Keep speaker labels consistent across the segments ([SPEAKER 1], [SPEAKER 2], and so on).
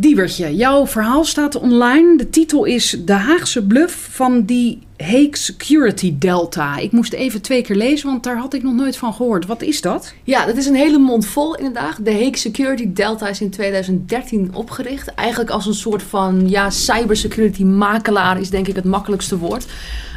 [SPEAKER 1] Diewertje, jouw verhaal staat online. De titel is De Haagse bluff van die Hague Security Delta. Ik moest even twee keer lezen, want daar had ik nog nooit van gehoord. Wat is dat?
[SPEAKER 2] Ja, dat is een hele mond vol inderdaad. De Hague Security Delta is in 2013 opgericht. Eigenlijk als een soort van ja, cybersecurity makelaar is denk ik het makkelijkste woord.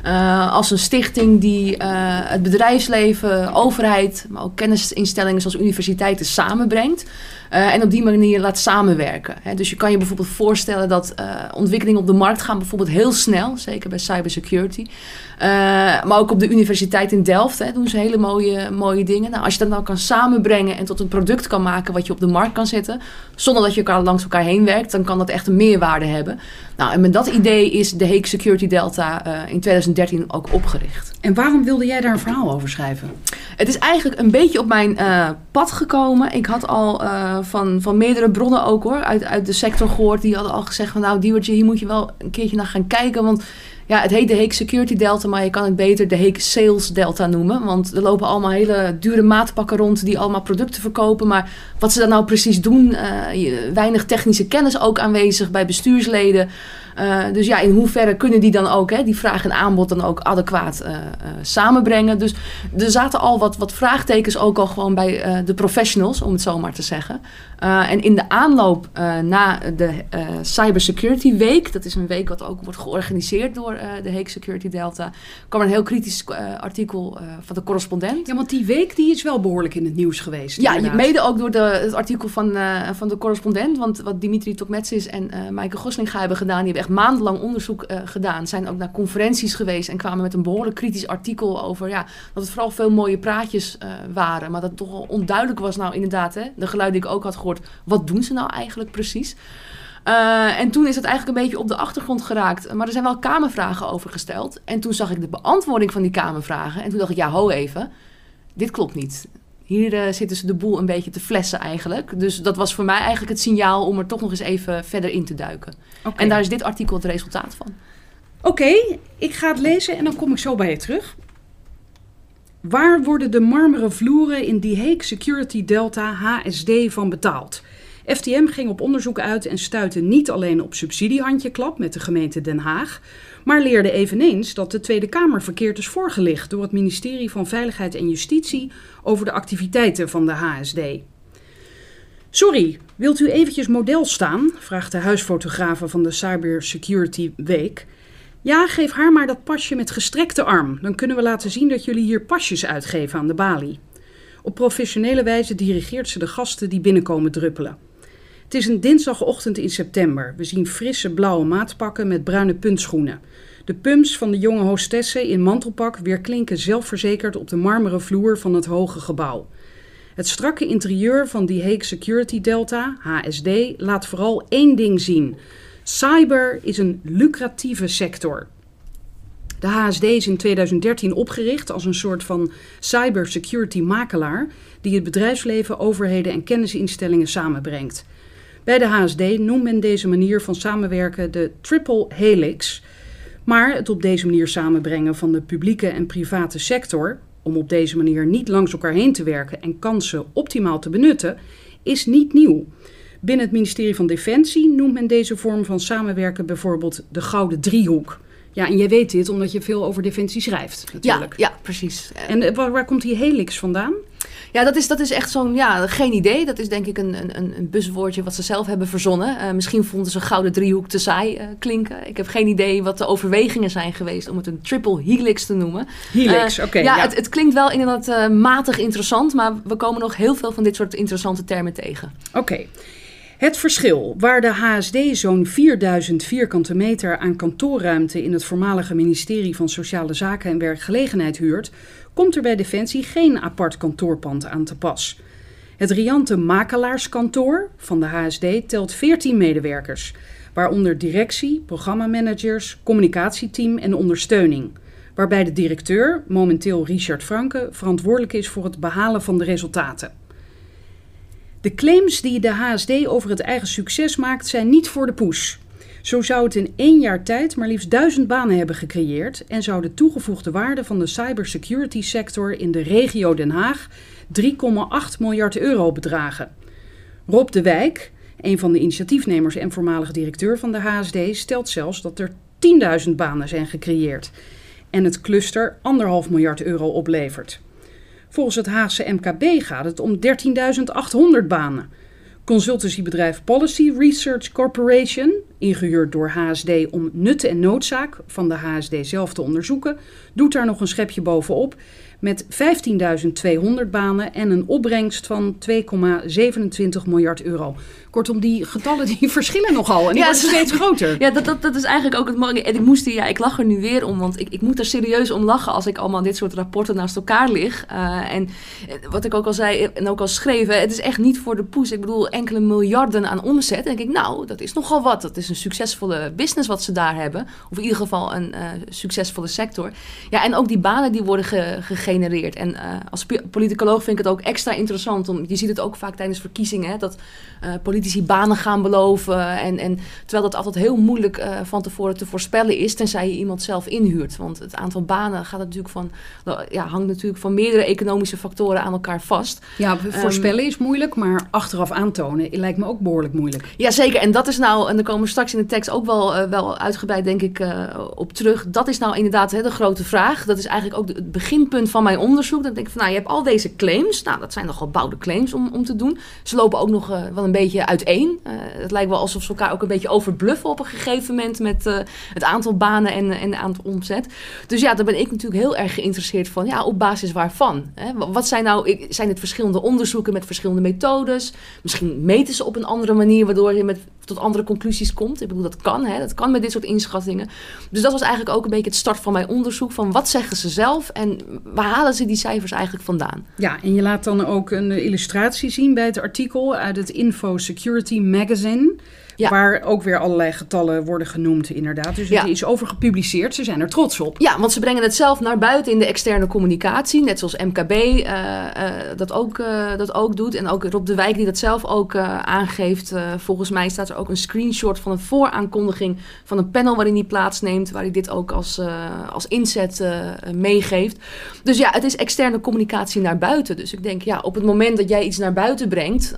[SPEAKER 2] Uh, als een stichting die uh, het bedrijfsleven, overheid, maar ook kennisinstellingen zoals universiteiten samenbrengt. Uh, en op die manier laat samenwerken. Dus je kan je bijvoorbeeld voorstellen dat ontwikkelingen op de markt gaan bijvoorbeeld heel snel, zeker bij cybersecurity. Maar ook op de universiteit in Delft hè, doen ze hele mooie, mooie dingen. Nou, als je dat nou kan samenbrengen en tot een product kan maken wat je op de markt kan zetten, zonder dat je elkaar langs elkaar heen werkt, dan kan dat echt een meerwaarde hebben. Nou, en met dat idee is de Hague Security Delta in 2000 2013 ook opgericht.
[SPEAKER 1] En waarom wilde jij daar een verhaal over schrijven?
[SPEAKER 2] Het is eigenlijk een beetje op mijn uh, pad gekomen. Ik had al van, van meerdere bronnen ook hoor, uit, uit de sector gehoord. Die hadden al gezegd van nou Diewertje, hier moet je wel een keertje naar gaan kijken. Want ja, het heet de Heek Security Delta, maar je kan het beter de Heek Sales Delta noemen. Want er lopen allemaal hele dure maatpakken rond die allemaal producten verkopen. Maar wat ze dan nou precies doen, uh, weinig technische kennis ook aanwezig bij bestuursleden. Uh, dus ja, in hoeverre kunnen die dan ook hè, die vraag en aanbod dan ook adequaat uh, uh, samenbrengen? Dus er zaten al wat, wat vraagtekens ook al gewoon bij de professionals, om het zo maar te zeggen. en in de aanloop na de Cybersecurity Week, dat is een week wat ook wordt georganiseerd door de Hague Security Delta, kwam er een heel kritisch artikel van de correspondent.
[SPEAKER 1] Ja, want die week die is wel behoorlijk in het nieuws geweest.
[SPEAKER 2] Ja, inderdaad. mede ook door de, het artikel van, van de correspondent. Want wat Dimitri Tokmetsis en Maaike Goslinga hebben gedaan, die hebben echt maandenlang onderzoek uh, gedaan. Zijn ook naar conferenties geweest en kwamen met een behoorlijk kritisch artikel over ja, dat het vooral veel mooie praatjes uh, waren. Maar dat het toch wel onduidelijk was, nou inderdaad, hè, de geluiden die ik ook had gehoord. Wat doen ze nou eigenlijk precies? Uh, en toen is het eigenlijk een beetje op de achtergrond geraakt. Maar er zijn wel kamervragen over gesteld. En toen zag ik de beantwoording van die kamervragen. En toen dacht ik, ja, ho even. Dit klopt niet. Hier uh, zitten ze de boel een beetje te flessen eigenlijk. Dus dat was voor mij eigenlijk het signaal om er toch nog eens even verder in te duiken. Okay. En daar is dit artikel het resultaat van.
[SPEAKER 1] Oké, okay, ik ga het lezen en dan kom ik zo bij je terug. Waar worden de marmeren vloeren in die Hague Security Delta HSD van betaald? FTM ging op onderzoek uit en stuitte niet alleen op subsidiehandjeklap met de gemeente Den Haag, maar leerde eveneens dat de Tweede Kamer verkeerd is voorgelicht door het ministerie van Veiligheid en Justitie over de activiteiten van de HSD. Sorry, wilt u eventjes model staan? vraagt de huisfotografe van de Cybersecurity Week. Ja, geef haar maar dat pasje met gestrekte arm. Dan kunnen we laten zien dat jullie hier pasjes uitgeven aan de balie. Op professionele wijze dirigeert ze de gasten die binnenkomen druppelen. Het is een dinsdagochtend in september. We zien frisse blauwe maatpakken met bruine puntschoenen. De pumps van de jonge hostessen in mantelpak weerklinken zelfverzekerd op de marmeren vloer van het hoge gebouw. Het strakke interieur van die Hague Security Delta, HSD, laat vooral één ding zien. Cyber is een lucratieve sector. De HSD is in 2013 opgericht als een soort van cybersecurity makelaar die het bedrijfsleven, overheden en kennisinstellingen samenbrengt. Bij de HSD noemt men deze manier van samenwerken de triple helix. Maar het op deze manier samenbrengen van de publieke en private sector, om op deze manier niet langs elkaar heen te werken en kansen optimaal te benutten, is niet nieuw. Binnen het ministerie van Defensie noemt men deze vorm van samenwerken bijvoorbeeld de Gouden Driehoek. Ja, en jij weet dit omdat je veel over defensie schrijft, natuurlijk.
[SPEAKER 2] Ja, ja precies.
[SPEAKER 1] En waar, waar komt die helix vandaan?
[SPEAKER 2] Ja, dat is, dat is echt zo'n, ja, geen idee. Dat is denk ik een, een, een buswoordje wat ze zelf hebben verzonnen. Uh, misschien vonden ze gouden driehoek te saai uh, klinken. Ik heb geen idee wat de overwegingen zijn geweest om het een triple helix te noemen.
[SPEAKER 1] Helix, uh, oké.
[SPEAKER 2] Okay, ja, ja. Het, het, klinkt wel inderdaad matig interessant, maar we komen nog heel veel van dit soort interessante termen tegen.
[SPEAKER 1] Oké. Okay. Het verschil, waar de HSD zo'n 4000 vierkante meter aan kantoorruimte in het voormalige ministerie van Sociale Zaken en Werkgelegenheid huurt, komt er bij Defensie geen apart kantoorpand aan te pas. Het riante makelaarskantoor van de HSD telt 14 medewerkers, waaronder directie, programmamanagers, communicatieteam en ondersteuning. Waarbij de directeur, momenteel Richard Franke, verantwoordelijk is voor het behalen van de resultaten. De claims die de HSD over het eigen succes maakt zijn niet voor de poes. Zo zou het in één jaar tijd maar liefst duizend banen hebben gecreëerd en zou de toegevoegde waarde van de cybersecurity sector in de regio Den Haag 3,8 miljard euro bedragen. Rob de Wijk, een van de initiatiefnemers en voormalig directeur van de HSD, stelt zelfs dat er 10.000 banen zijn gecreëerd en het cluster 1,5 miljard euro oplevert. Volgens het Haagse MKB gaat het om 13.800 banen. Consultancybedrijf Policy Research Corporation, ingehuurd door HSD om nut en noodzaak van de HSD zelf te onderzoeken, doet daar nog een schepje bovenop met 15.200 banen en een opbrengst van 2,27 miljard euro. Kortom, die getallen die verschillen nogal en die
[SPEAKER 2] Ja,
[SPEAKER 1] worden steeds groter.
[SPEAKER 2] Ja, dat, dat, dat is eigenlijk ook het mooie. En ik moest hier, ja, ik lach er nu weer om, want ik, ik moet er serieus om lachen als ik allemaal dit soort rapporten naast elkaar lig. Eh, en eh, wat ik ook al zei en ook al schreef, hè, het is echt niet voor de poes. Ik bedoel, enkele miljarden aan omzet. En denk ik, nou, dat is nogal wat. Dat is een succesvolle business wat ze daar hebben. Of in ieder geval een eh, succesvolle sector. Ja, en ook die banen die worden ge- gegenereerd. En als politicoloog vind ik het ook extra interessant. Om, je ziet het ook vaak tijdens verkiezingen, hè, dat eh, politici banen gaan beloven. En, en, terwijl dat altijd heel moeilijk eh, van tevoren te voorspellen is, tenzij je iemand zelf inhuurt. Want het aantal banen gaat natuurlijk van, nou, ja, hangt natuurlijk van meerdere economische factoren aan elkaar vast.
[SPEAKER 1] Ja, voorspellen is moeilijk, maar achteraf aantonen lijkt me ook behoorlijk moeilijk.
[SPEAKER 2] Jazeker, en dat is nou, en daar komen we straks in de tekst ook wel, eh, wel uitgebreid denk ik eh, op terug. Dat is nou inderdaad hè, de grote vraag. Dat is eigenlijk ook de- het beginpunt van mijn onderzoek. Dan denk ik van, nou, je hebt al deze claims. Nou, dat zijn nogal bouwde claims om, om te doen. Ze lopen ook nog wel een beetje uiteen. Eh, het lijkt wel alsof ze elkaar ook een beetje overbluffen op een gegeven moment met eh, het aantal banen en, en het aantal omzet. Dus ja, daar ben ik natuurlijk heel erg geïnteresseerd van. Ja, op basis waarvan? Hè? Wa- Wat zijn nou, zijn het verschillende onderzoeken met verschillende methodes? Misschien meten ze op een andere manier, waardoor je met, tot andere conclusies komt. Ik bedoel, dat kan, hè? dat kan met dit soort inschattingen. Dus dat was eigenlijk ook een beetje het start van mijn onderzoek. Van wat zeggen ze zelf en waar halen ze die cijfers eigenlijk vandaan?
[SPEAKER 1] Ja, en je laat dan ook een illustratie zien bij het artikel uit het Info Security Magazine.
[SPEAKER 2] Ja.
[SPEAKER 1] Waar ook weer allerlei getallen worden genoemd, inderdaad. Dus het is over gepubliceerd. Ze zijn er trots op.
[SPEAKER 2] Ja, want ze brengen het zelf naar buiten in de externe communicatie. Net zoals MKB eh, eh, dat, ook, eh, dat ook doet. En ook Rob de Wijk die dat zelf ook aangeeft. Volgens mij staat er ook een screenshot van een vooraankondiging van een panel waarin hij plaatsneemt. Waar hij dit ook als, als inzet meegeeft. Dus ja, het is externe communicatie naar buiten. Dus ik denk, ja, op het moment dat jij iets naar buiten brengt,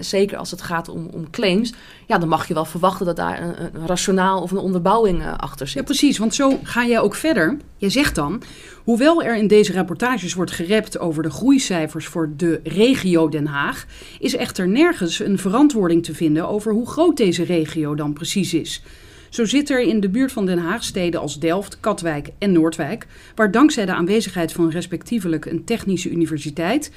[SPEAKER 2] zeker als het gaat om, om claims, ja, dan mag je wel verwachten dat daar een, rationaal of een onderbouwing eh, achter
[SPEAKER 1] Ja,
[SPEAKER 2] zit.
[SPEAKER 1] precies. Want zo ga jij ook verder. Je zegt dan, hoewel er in deze rapportages wordt gerept over de groeicijfers voor de regio Den Haag, is echter nergens een verantwoording te vinden over hoe groot deze regio dan precies is. Zo zit er in de buurt van Den Haag steden als Delft, Katwijk en Noordwijk, waar dankzij de aanwezigheid van respectievelijk een technische universiteit,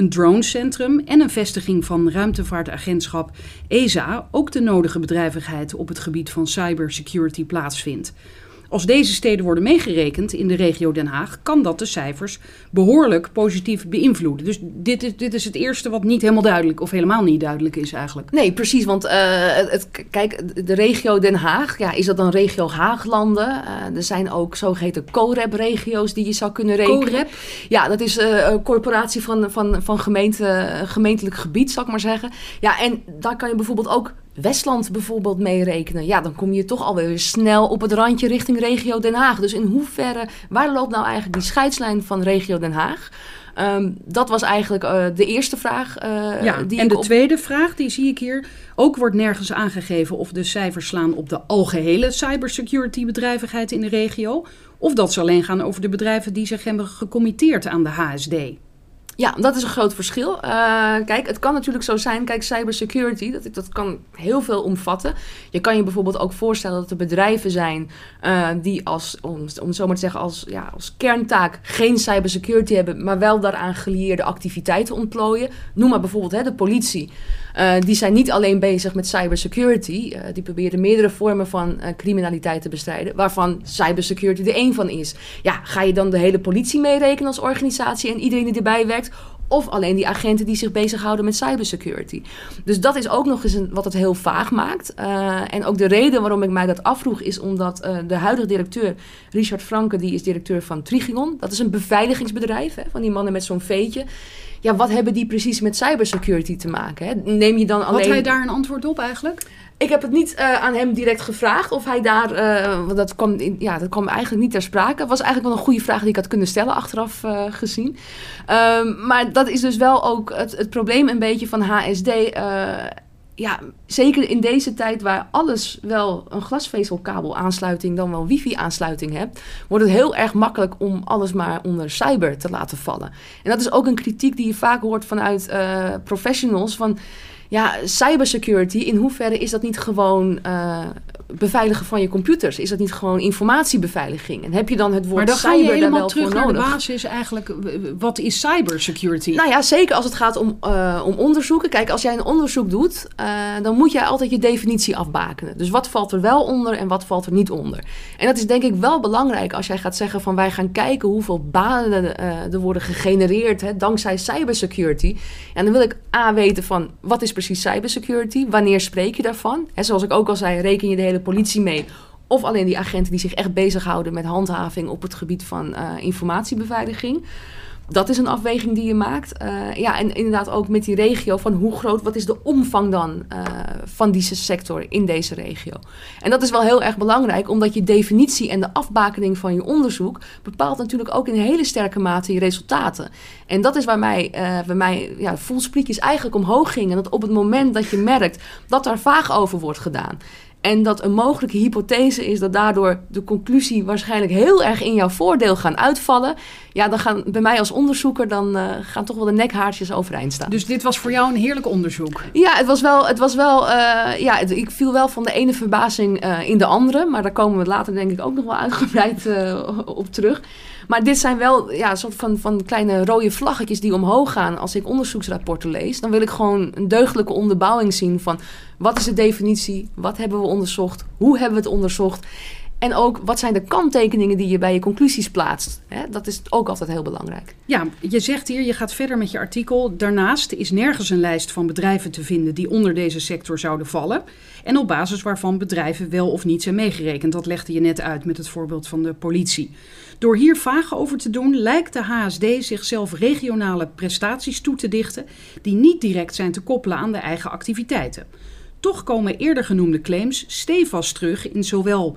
[SPEAKER 1] een dronecentrum en een vestiging van ruimtevaartagentschap ESA ook de nodige bedrijvigheid op het gebied van cybersecurity plaatsvindt. Als deze steden worden meegerekend in de regio Den Haag, kan dat de cijfers behoorlijk positief beïnvloeden. Dus dit is, dit is het eerste wat niet helemaal duidelijk of helemaal niet duidelijk is eigenlijk.
[SPEAKER 2] Nee, precies. Want eh, het, kijk, de regio Den Haag, ja, is dat dan regio Haaglanden? Eh, er zijn ook zogeheten COREP-regio's die je zou kunnen rekenen.
[SPEAKER 1] COREP?
[SPEAKER 2] Ja, dat is eh, een corporatie van, van, van gemeente, gemeentelijk gebied, zal ik maar zeggen. Ja, en daar kan je bijvoorbeeld ook Westland bijvoorbeeld mee rekenen. Ja, dan kom je toch alweer snel op het randje richting regio Den Haag. Dus in hoeverre, waar loopt nou eigenlijk die scheidslijn van regio Den Haag? Ehm, dat was eigenlijk eh, de eerste vraag eh,
[SPEAKER 1] Ja,
[SPEAKER 2] die
[SPEAKER 1] en de
[SPEAKER 2] op-
[SPEAKER 1] tweede vraag, die zie ik hier. Ook wordt nergens aangegeven of de cijfers slaan op de algehele cybersecurity bedrijvigheid in de regio. Of dat ze alleen gaan over de bedrijven die zich hebben gecommitteerd aan de HSD.
[SPEAKER 2] Ja, dat is een groot verschil. Eh, kijk, het kan natuurlijk zo zijn, kijk, cybersecurity, dat, dat kan heel veel omvatten. Je kan je bijvoorbeeld ook voorstellen dat er bedrijven zijn eh, die als, om, om zo maar te zeggen, als, ja, als kerntaak geen cybersecurity hebben, maar wel daaraan gelieerde activiteiten ontplooien. Noem maar bijvoorbeeld hè, de politie. Eh, die zijn niet alleen bezig met cybersecurity, die proberen meerdere vormen van criminaliteit te bestrijden, waarvan cybersecurity er één van is. Ja, ga je dan de hele politie meerekenen als organisatie en iedereen die erbij werkt? Of alleen die agenten die zich bezighouden met cybersecurity. Dus dat is ook nog eens een, wat het heel vaag maakt. Uh, en ook de reden waarom ik mij dat afvroeg is omdat uh, de huidige directeur, Richard Franke, die is directeur van Trigion. Dat is een beveiligingsbedrijf hè, van die mannen met zo'n veetje. Ja, wat hebben die precies met cybersecurity te maken? Hè? Neem je dan alleen...
[SPEAKER 1] Had hij daar een antwoord op eigenlijk?
[SPEAKER 2] Ik heb het niet uh, aan hem direct gevraagd of hij daar. Uh, want dat kwam, ja, dat kwam eigenlijk niet ter sprake. Het was eigenlijk wel een goede vraag die ik had kunnen stellen achteraf uh, gezien. Um, maar dat is dus wel ook het, probleem een beetje van HSD. ja, zeker in deze tijd waar alles wel een glasvezelkabel aansluiting, dan wel wifi-aansluiting hebt, wordt het heel erg makkelijk om alles maar onder cyber te laten vallen. En dat is ook een kritiek die je vaak hoort vanuit professionals van ja, cybersecurity, in hoeverre is dat niet gewoon uh, beveiligen van je computers? Is dat niet gewoon informatiebeveiliging? En heb je dan het woord
[SPEAKER 1] maar dan
[SPEAKER 2] cyber
[SPEAKER 1] ga je
[SPEAKER 2] daar wel
[SPEAKER 1] terug naar
[SPEAKER 2] nodig?
[SPEAKER 1] de basis eigenlijk. Wat is cybersecurity?
[SPEAKER 2] Nou ja, zeker als het gaat om, uh, om onderzoeken. Kijk, als jij een onderzoek doet, uh, dan moet jij altijd je definitie afbakenen. Dus wat valt er wel onder en wat valt er niet onder? En dat is denk ik wel belangrijk als jij gaat zeggen van wij gaan kijken hoeveel banen uh, er worden gegenereerd hè, dankzij cybersecurity. En dan wil ik A weten van wat is precies cybersecurity? Wanneer spreek je daarvan? En zoals ik ook al zei, reken je de hele politie mee? Of alleen die agenten die zich echt bezighouden met handhaving op het gebied van uh, informatiebeveiliging. Dat is een afweging die je maakt. Uh, ja, en inderdaad ook met die regio van hoe groot, wat is de omvang dan uh, van deze sector in deze regio. En dat is wel heel erg belangrijk, omdat je definitie en de afbakening van je onderzoek bepaalt natuurlijk ook in hele sterke mate je resultaten. En dat is waar mij, uh, bij mij ja, voelsprietjes eigenlijk omhoog gingen. Dat op het moment dat je merkt dat daar vaag over wordt gedaan. En dat een mogelijke hypothese is dat daardoor de conclusie waarschijnlijk heel erg in jouw voordeel gaan uitvallen. Ja, dan gaan bij mij als onderzoeker dan uh, gaan toch wel de nekhaartjes overeind staan.
[SPEAKER 1] Dus dit was voor jou een heerlijk onderzoek?
[SPEAKER 2] Ja, het was wel. Het was wel uh, ja, het, ik viel wel van de ene verbazing uh, in de andere. Maar daar komen we later denk ik ook nog wel uitgebreid op terug. Maar dit zijn wel ja, een soort van, van kleine rode vlaggetjes die omhoog gaan als ik onderzoeksrapporten lees. Dan wil ik gewoon een deugdelijke onderbouwing zien van wat is de definitie, wat hebben we onderzocht, hoe hebben we het onderzocht. En ook wat zijn de kanttekeningen die je bij je conclusies plaatst. Dat is ook altijd heel belangrijk.
[SPEAKER 1] Ja, je zegt hier, je gaat verder met je artikel. Daarnaast is nergens een lijst van bedrijven te vinden die onder deze sector zouden vallen. En op basis waarvan bedrijven wel of niet zijn meegerekend. Dat legde je net uit met het voorbeeld van de politie. Door hier vaag over te doen, lijkt de HSD zichzelf regionale prestaties toe te dichten die niet direct zijn te koppelen aan de eigen activiteiten. Toch komen eerder genoemde claims stevast terug in zowel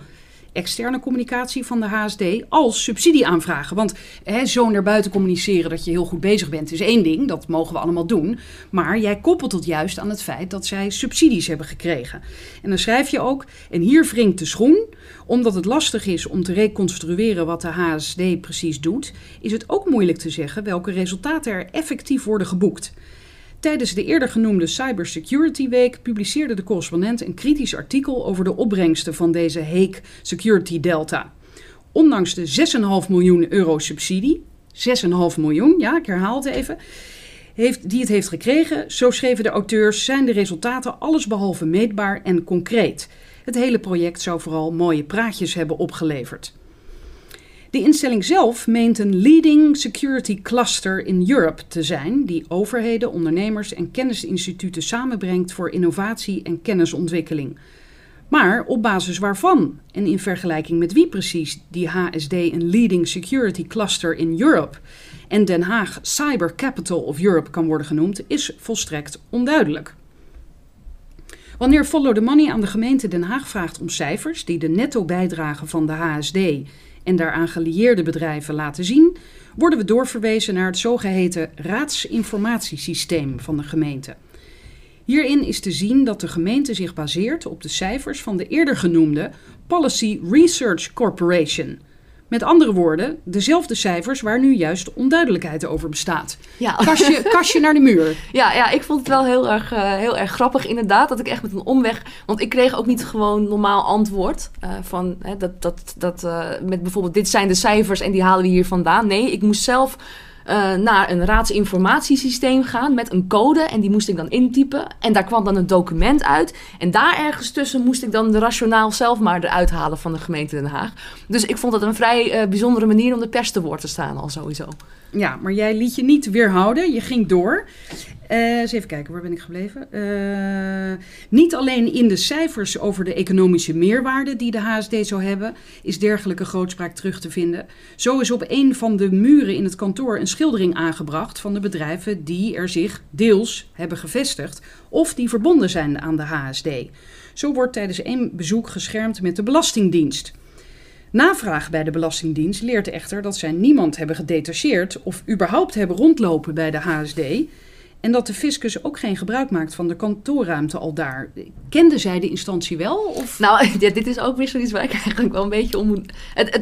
[SPEAKER 1] externe communicatie van de HSD als subsidieaanvragen. Want hè, zo naar buiten communiceren dat je heel goed bezig bent is één ding, dat mogen we allemaal doen. Maar jij koppelt het juist aan het feit dat zij subsidies hebben gekregen. En dan schrijf je ook, en hier wringt de schoen, omdat het lastig is om te reconstrueren wat de HSD precies doet, is het ook moeilijk te zeggen welke resultaten er effectief worden geboekt. Tijdens de eerder genoemde Cybersecurity Week publiceerde de correspondent een kritisch artikel over de opbrengsten van deze Hague Security Delta. Ondanks de 6,5 miljoen euro subsidie, 6,5 miljoen, ja, ik herhaal het even, heeft, die het heeft gekregen, zo schreven de auteurs, zijn de resultaten allesbehalve meetbaar en concreet. Het hele project zou vooral mooie praatjes hebben opgeleverd. De instelling zelf meent een leading security cluster in Europe te zijn, die overheden, ondernemers en kennisinstituten samenbrengt voor innovatie en kennisontwikkeling. Maar op basis waarvan en in vergelijking met wie precies die HSD een leading security cluster in Europe en Den Haag Cyber Capital of Europe kan worden genoemd, is volstrekt onduidelijk. Wanneer Follow the Money aan de gemeente Den Haag vraagt om cijfers die de netto bijdrage van de HSD en daaraan gelieerde bedrijven laten zien, worden we doorverwezen naar het zogeheten raadsinformatiesysteem van de gemeente. Hierin is te zien dat de gemeente zich baseert op de cijfers van de eerder genoemde Policy Research Corporation. Met andere woorden, dezelfde cijfers waar nu juist onduidelijkheid over bestaat.
[SPEAKER 2] Ja.
[SPEAKER 1] Kastje, kastje naar de muur.
[SPEAKER 2] Ja, ja, ik vond het wel heel erg, uh, heel erg grappig inderdaad. Dat ik echt met een omweg... Want ik kreeg ook niet gewoon normaal antwoord. Uh, van, hè, dat, dat, dat, uh, met bijvoorbeeld dit zijn de cijfers en die halen we hier vandaan. Nee, ik moest zelf... Uh, naar een raadsinformatiesysteem gaan met een code. En die moest ik dan intypen. En daar kwam dan een document uit. En daar ergens tussen moest ik dan de rationaal zelf maar eruit halen van de gemeente Den Haag. Dus ik vond dat een vrij uh, bijzondere manier om de pers te woord te staan al sowieso.
[SPEAKER 1] Ja, maar jij liet je niet weerhouden. Je ging door. Eh, eens even kijken, waar ben ik gebleven? Eh, niet alleen in de cijfers over de economische meerwaarde die de HSD zou hebben, is dergelijke grootspraak terug te vinden. Zo is op een van de muren in het kantoor een schildering aangebracht van de bedrijven die er zich deels hebben gevestigd of die verbonden zijn aan de HSD. Zo wordt tijdens één bezoek geschermd met de Belastingdienst. Navraag bij de Belastingdienst leert echter dat zij niemand hebben gedetacheerd of überhaupt hebben rondlopen bij de HSD. En dat de fiscus ook geen gebruik maakt van de kantoorruimte al daar. Kende zij de instantie wel? Of?
[SPEAKER 2] Nou, dit is ook weer zoiets waar ik eigenlijk wel een beetje om moet...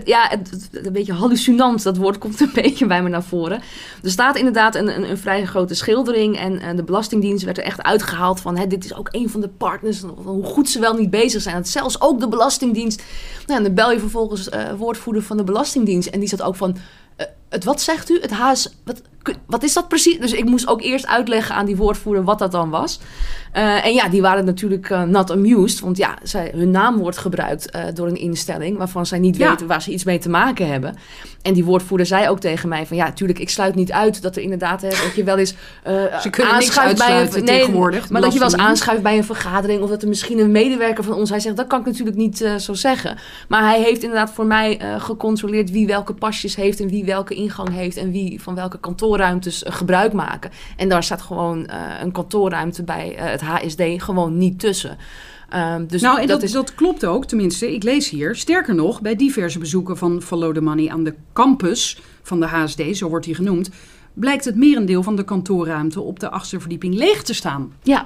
[SPEAKER 2] Ja, het, een beetje hallucinant, dat woord komt een beetje bij me naar voren. Er staat inderdaad een, een, vrij grote schildering... en de Belastingdienst werd er echt uitgehaald van... Hè, dit is ook een van de partners, hoe goed ze wel niet bezig zijn. Dat zelfs ook de Belastingdienst... Nou, en dan bel je vervolgens eh, woordvoerder van de Belastingdienst... en die zat ook van... eh, het wat zegt u? Het HS... Wat, wat is dat precies? Dus ik moest ook eerst uitleggen aan die woordvoerder wat dat dan was. Eh, en ja, die waren natuurlijk eh, not amused. Want ja, zij, hun naam wordt gebruikt eh, door een instelling... waarvan zij niet
[SPEAKER 1] Ja.
[SPEAKER 2] weten waar ze iets mee te maken hebben. En die woordvoerder zei ook tegen mij van... ja, natuurlijk, ik sluit niet uit dat er inderdaad... Hè, dat je wel eens
[SPEAKER 1] Ze kunnen niks
[SPEAKER 2] aanschuift bij een... Nee,
[SPEAKER 1] tegenwoordig,
[SPEAKER 2] maar dat je wel eens aanschuift bij een vergadering... of dat er misschien een medewerker van ons... hij zegt, dat kan ik natuurlijk niet zo zeggen. Maar hij heeft inderdaad voor mij gecontroleerd... wie welke pasjes heeft en wie welke ingang heeft... en wie van welke kantoorruimtes eh, gebruik maken. En daar staat gewoon eh, een kantoorruimte bij eh, het HSD gewoon niet tussen. Ehm, dus
[SPEAKER 1] nou, en dat,
[SPEAKER 2] is
[SPEAKER 1] dat klopt ook, tenminste, ik lees hier. Sterker nog, bij diverse bezoeken van Follow the Money aan de campus van de HSD, zo wordt die genoemd, blijkt het merendeel van de kantoorruimte op de achtste verdieping leeg te staan.
[SPEAKER 2] Ja,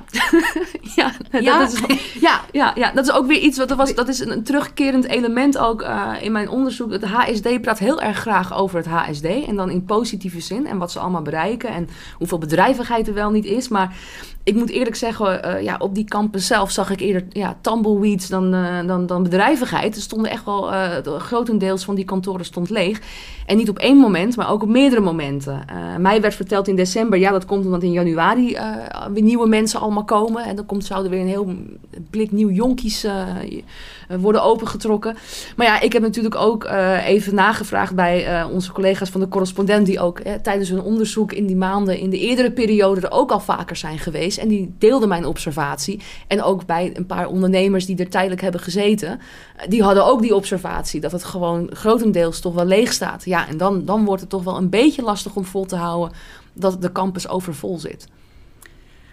[SPEAKER 2] ja,
[SPEAKER 1] Ja?
[SPEAKER 2] Dat is, ja, ja, ja, dat is ook weer iets wat er was. Dat is een, een terugkerend element ook eh, in mijn onderzoek. Het HSD praat heel erg graag over het HSD en dan in positieve zin en wat ze allemaal bereiken en hoeveel bedrijvigheid er wel niet is. Maar ik moet eerlijk zeggen, eh, ja, op die campus zelf zag ik eerder ja, tumbleweeds dan, eh, dan, dan bedrijvigheid. Er stonden echt wel, de- grotendeels van die kantoren stond leeg. En niet op één moment, maar ook op meerdere momenten. Eh, mij werd verteld in december, ja, dat komt omdat in januari eh, weer nieuwe mensen allemaal komen. En dan komt, zouden weer een heel blik nieuw jonkies eh, worden opengetrokken. Maar ja, ik heb natuurlijk ook eh, even nagevraagd bij eh, onze collega's van de correspondent... die ook eh, tijdens hun onderzoek in die maanden in de eerdere periode er ook al vaker zijn geweest. En die deelden mijn observatie. En ook bij een paar ondernemers die er tijdelijk hebben gezeten... eh, die hadden ook die observatie dat het gewoon grotendeels toch wel leeg staat. Ja, en dan, dan wordt het toch wel een beetje lastig om vol te houden dat de campus overvol zit.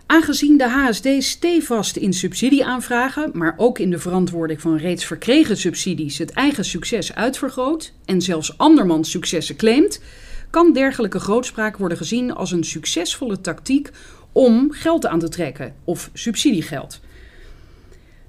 [SPEAKER 1] Aangezien de HSD stevast in subsidieaanvragen, maar ook in de verantwoording van reeds verkregen subsidies het eigen succes uitvergroot en zelfs andermans successen claimt, kan dergelijke grootspraak worden gezien als een succesvolle tactiek om geld aan te trekken of subsidiegeld.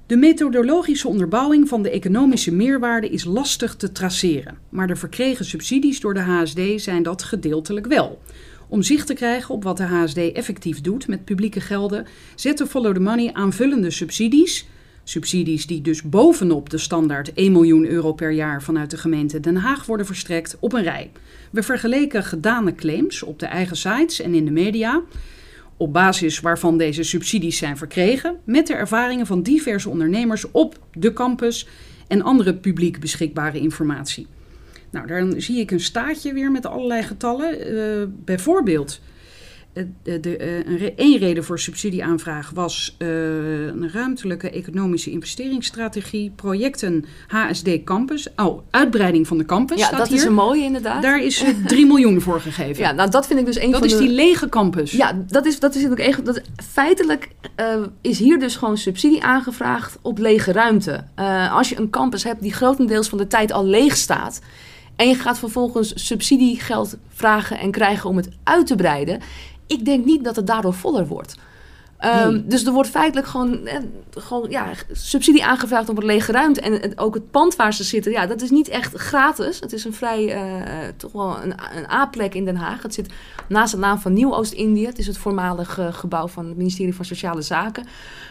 [SPEAKER 1] De methodologische onderbouwing van de economische meerwaarde is lastig te traceren, maar de verkregen subsidies door de HSD zijn dat gedeeltelijk wel. Om zicht te krijgen op wat de HSD effectief doet met publieke gelden, zette Follow the Money aanvullende subsidies, subsidies die dus bovenop de standaard 1 miljoen euro per jaar vanuit de gemeente Den Haag worden verstrekt, op een rij. We vergeleken gedane claims op de eigen sites en in de media, op basis waarvan deze subsidies zijn verkregen, met de ervaringen van diverse ondernemers op de campus en andere publiek beschikbare informatie. Nou, dan zie ik een staatje weer met allerlei getallen. Eh, bijvoorbeeld, eh, de, eh, een re- één reden voor subsidieaanvraag was eh, een ruimtelijke economische investeringsstrategie, projecten HSD Campus. Oh, uitbreiding van de campus
[SPEAKER 2] Ja,
[SPEAKER 1] staat
[SPEAKER 2] dat
[SPEAKER 1] hier.
[SPEAKER 2] is een mooie inderdaad.
[SPEAKER 1] Daar is eh, 3 miljoen voor gegeven.
[SPEAKER 2] Ja, nou dat vind ik dus een
[SPEAKER 1] dat
[SPEAKER 2] van
[SPEAKER 1] is
[SPEAKER 2] de...
[SPEAKER 1] die lege campus.
[SPEAKER 2] Ja, dat is, dat is ook echt. Dat, feitelijk is hier dus gewoon subsidie aangevraagd op lege ruimte. Als je een campus hebt die grotendeels van de tijd al leeg staat. En je gaat vervolgens subsidiegeld vragen en krijgen om het uit te breiden. Ik denk niet dat het daardoor voller wordt. Ehm,
[SPEAKER 1] Nee.
[SPEAKER 2] Dus er wordt feitelijk gewoon, eh, gewoon ja, subsidie aangevraagd op een lege ruimte. En het- ook het pand waar ze zitten, ja, dat is niet echt gratis. Het is een vrij, eh, toch wel een, een A-plek in Den Haag. Het zit naast het naam van Nieuw-Oost-Indië. Het is het voormalig eh, gebouw van het ministerie van Sociale Zaken.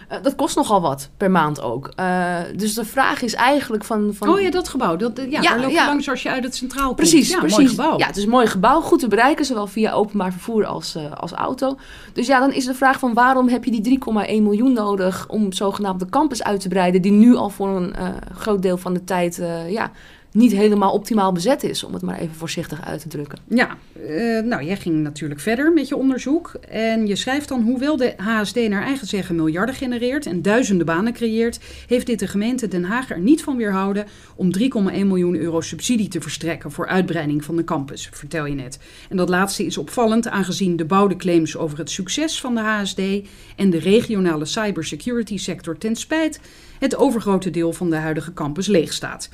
[SPEAKER 2] Eh, dat kost nogal wat per maand ook. Eh, dus de vraag is eigenlijk van... van
[SPEAKER 1] Oh ja, dat gebouw. Dat, ja,
[SPEAKER 2] Ja,
[SPEAKER 1] daar loop je
[SPEAKER 2] ja.
[SPEAKER 1] langs als je uit het centraal komt.
[SPEAKER 2] Precies,
[SPEAKER 1] ja,
[SPEAKER 2] precies.
[SPEAKER 1] mooi gebouw.
[SPEAKER 2] Ja, het is een mooi gebouw, goed te bereiken, zowel via openbaar vervoer als, eh, als auto. Dus ja, dan is de vraag van waarom heb je die 3,1 miljoen nodig om zogenaamd de campus uit te breiden, die nu al voor een eh, groot deel van de tijd eh, ja, niet helemaal optimaal bezet is, om het maar even voorzichtig uit te drukken.
[SPEAKER 1] Ja, eh, nou, jij ging natuurlijk verder met je onderzoek. En je schrijft dan, hoewel de HSD naar eigen zeggen miljarden genereert en duizenden banen creëert, heeft dit de gemeente Den Haag er niet van weerhouden om 3,1 miljoen euro subsidie te verstrekken voor uitbreiding van de campus, vertel je net. En dat laatste is opvallend aangezien de bouwde claims over het succes van de HSD en de regionale cybersecurity sector ten spijt het overgrote deel van de huidige campus leeg staat.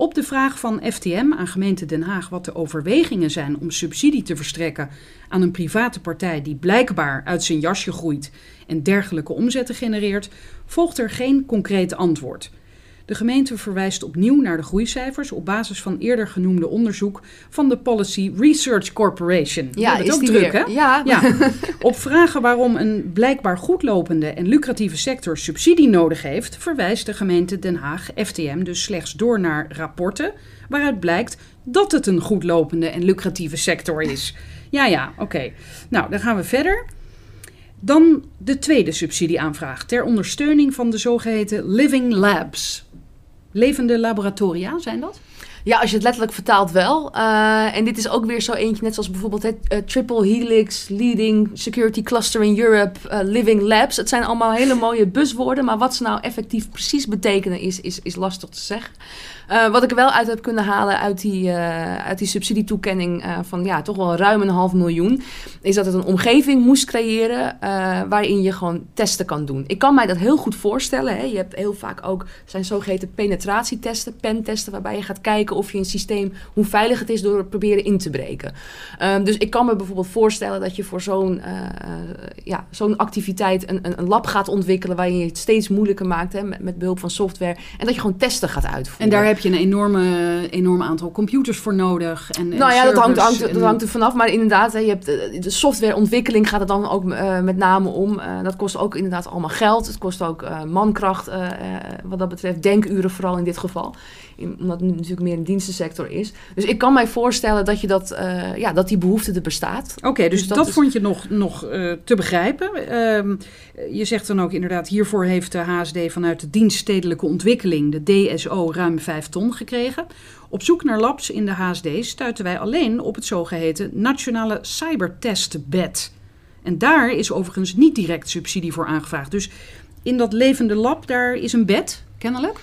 [SPEAKER 1] Op de vraag van FTM aan gemeente Den Haag wat de overwegingen zijn om subsidie te verstrekken aan een private partij die blijkbaar uit zijn jasje groeit en dergelijke omzetten genereert, volgt er geen concreet antwoord. De gemeente verwijst opnieuw naar de groeicijfers op basis van eerder genoemde onderzoek van de Policy Research Corporation.
[SPEAKER 2] Ja,
[SPEAKER 1] dat
[SPEAKER 2] is
[SPEAKER 1] ook
[SPEAKER 2] die
[SPEAKER 1] druk, hè?
[SPEAKER 2] Ja.
[SPEAKER 1] Ja, op vragen waarom een blijkbaar goedlopende en lucratieve sector subsidie nodig heeft, verwijst de gemeente Den Haag FTM dus slechts door naar rapporten waaruit blijkt dat het een goedlopende en lucratieve sector is. Ja, ja, oké. Nou, dan gaan we verder. Dan de tweede subsidieaanvraag ter ondersteuning van de zogeheten living labs. Levende laboratoria zijn dat?
[SPEAKER 2] Ja, als je het letterlijk vertaalt wel. Eh, en dit is ook weer zo eentje, net zoals bijvoorbeeld het eh, Triple Helix, Leading Security Cluster in Europe, eh, Living Labs. Het zijn allemaal hele mooie buswoorden, maar wat ze nou effectief precies betekenen is, is, is lastig te zeggen. Eh, wat ik wel uit heb kunnen halen uit die, eh, uit die subsidietoekenning eh, van ja, toch wel ruim een half miljoen, is dat het een omgeving moest creëren waarin je gewoon testen kan doen. Ik kan mij dat heel goed voorstellen. Hè. Je hebt heel vaak ook zijn zogeheten penetratietesten, pentesten, waarbij je gaat kijken of je een systeem, hoe veilig het is door het proberen in te breken. Ehm, dus ik kan me bijvoorbeeld voorstellen dat je voor zo'n ja, activiteit een, een, een lab gaat ontwikkelen waarin je het steeds moeilijker maakt hè, met, met behulp van software. En dat je gewoon testen gaat uitvoeren.
[SPEAKER 1] En daar heb je een enorme, enorm aantal computers voor nodig. En, en
[SPEAKER 2] Nou ja, dat hangt, dat hangt er vanaf. Maar inderdaad, hè, je hebt eh, de softwareontwikkeling gaat het dan ook eh, met name om. Eh, dat kost ook inderdaad allemaal geld. Het kost ook mankracht, wat dat betreft. Denkuren vooral in dit geval. In- omdat het natuurlijk meer een dienstensector is. Dus ik kan mij voorstellen dat, je dat, eh, ja, dat die behoefte er bestaat.
[SPEAKER 1] Oké, dus,
[SPEAKER 2] Dus
[SPEAKER 1] dat,
[SPEAKER 2] dat is-
[SPEAKER 1] vond je nog, nog eh, te begrijpen. Ehm, je zegt dan ook inderdaad, hiervoor heeft de HSD vanuit de dienst stedelijke ontwikkeling, de DSO, ruim 5 ton gekregen. Op zoek naar labs in de HSD stuiten wij alleen op het zogeheten Nationale Cybertestbed. En daar is overigens niet direct subsidie voor aangevraagd. Dus in dat levende lab, daar is een bed, kennelijk.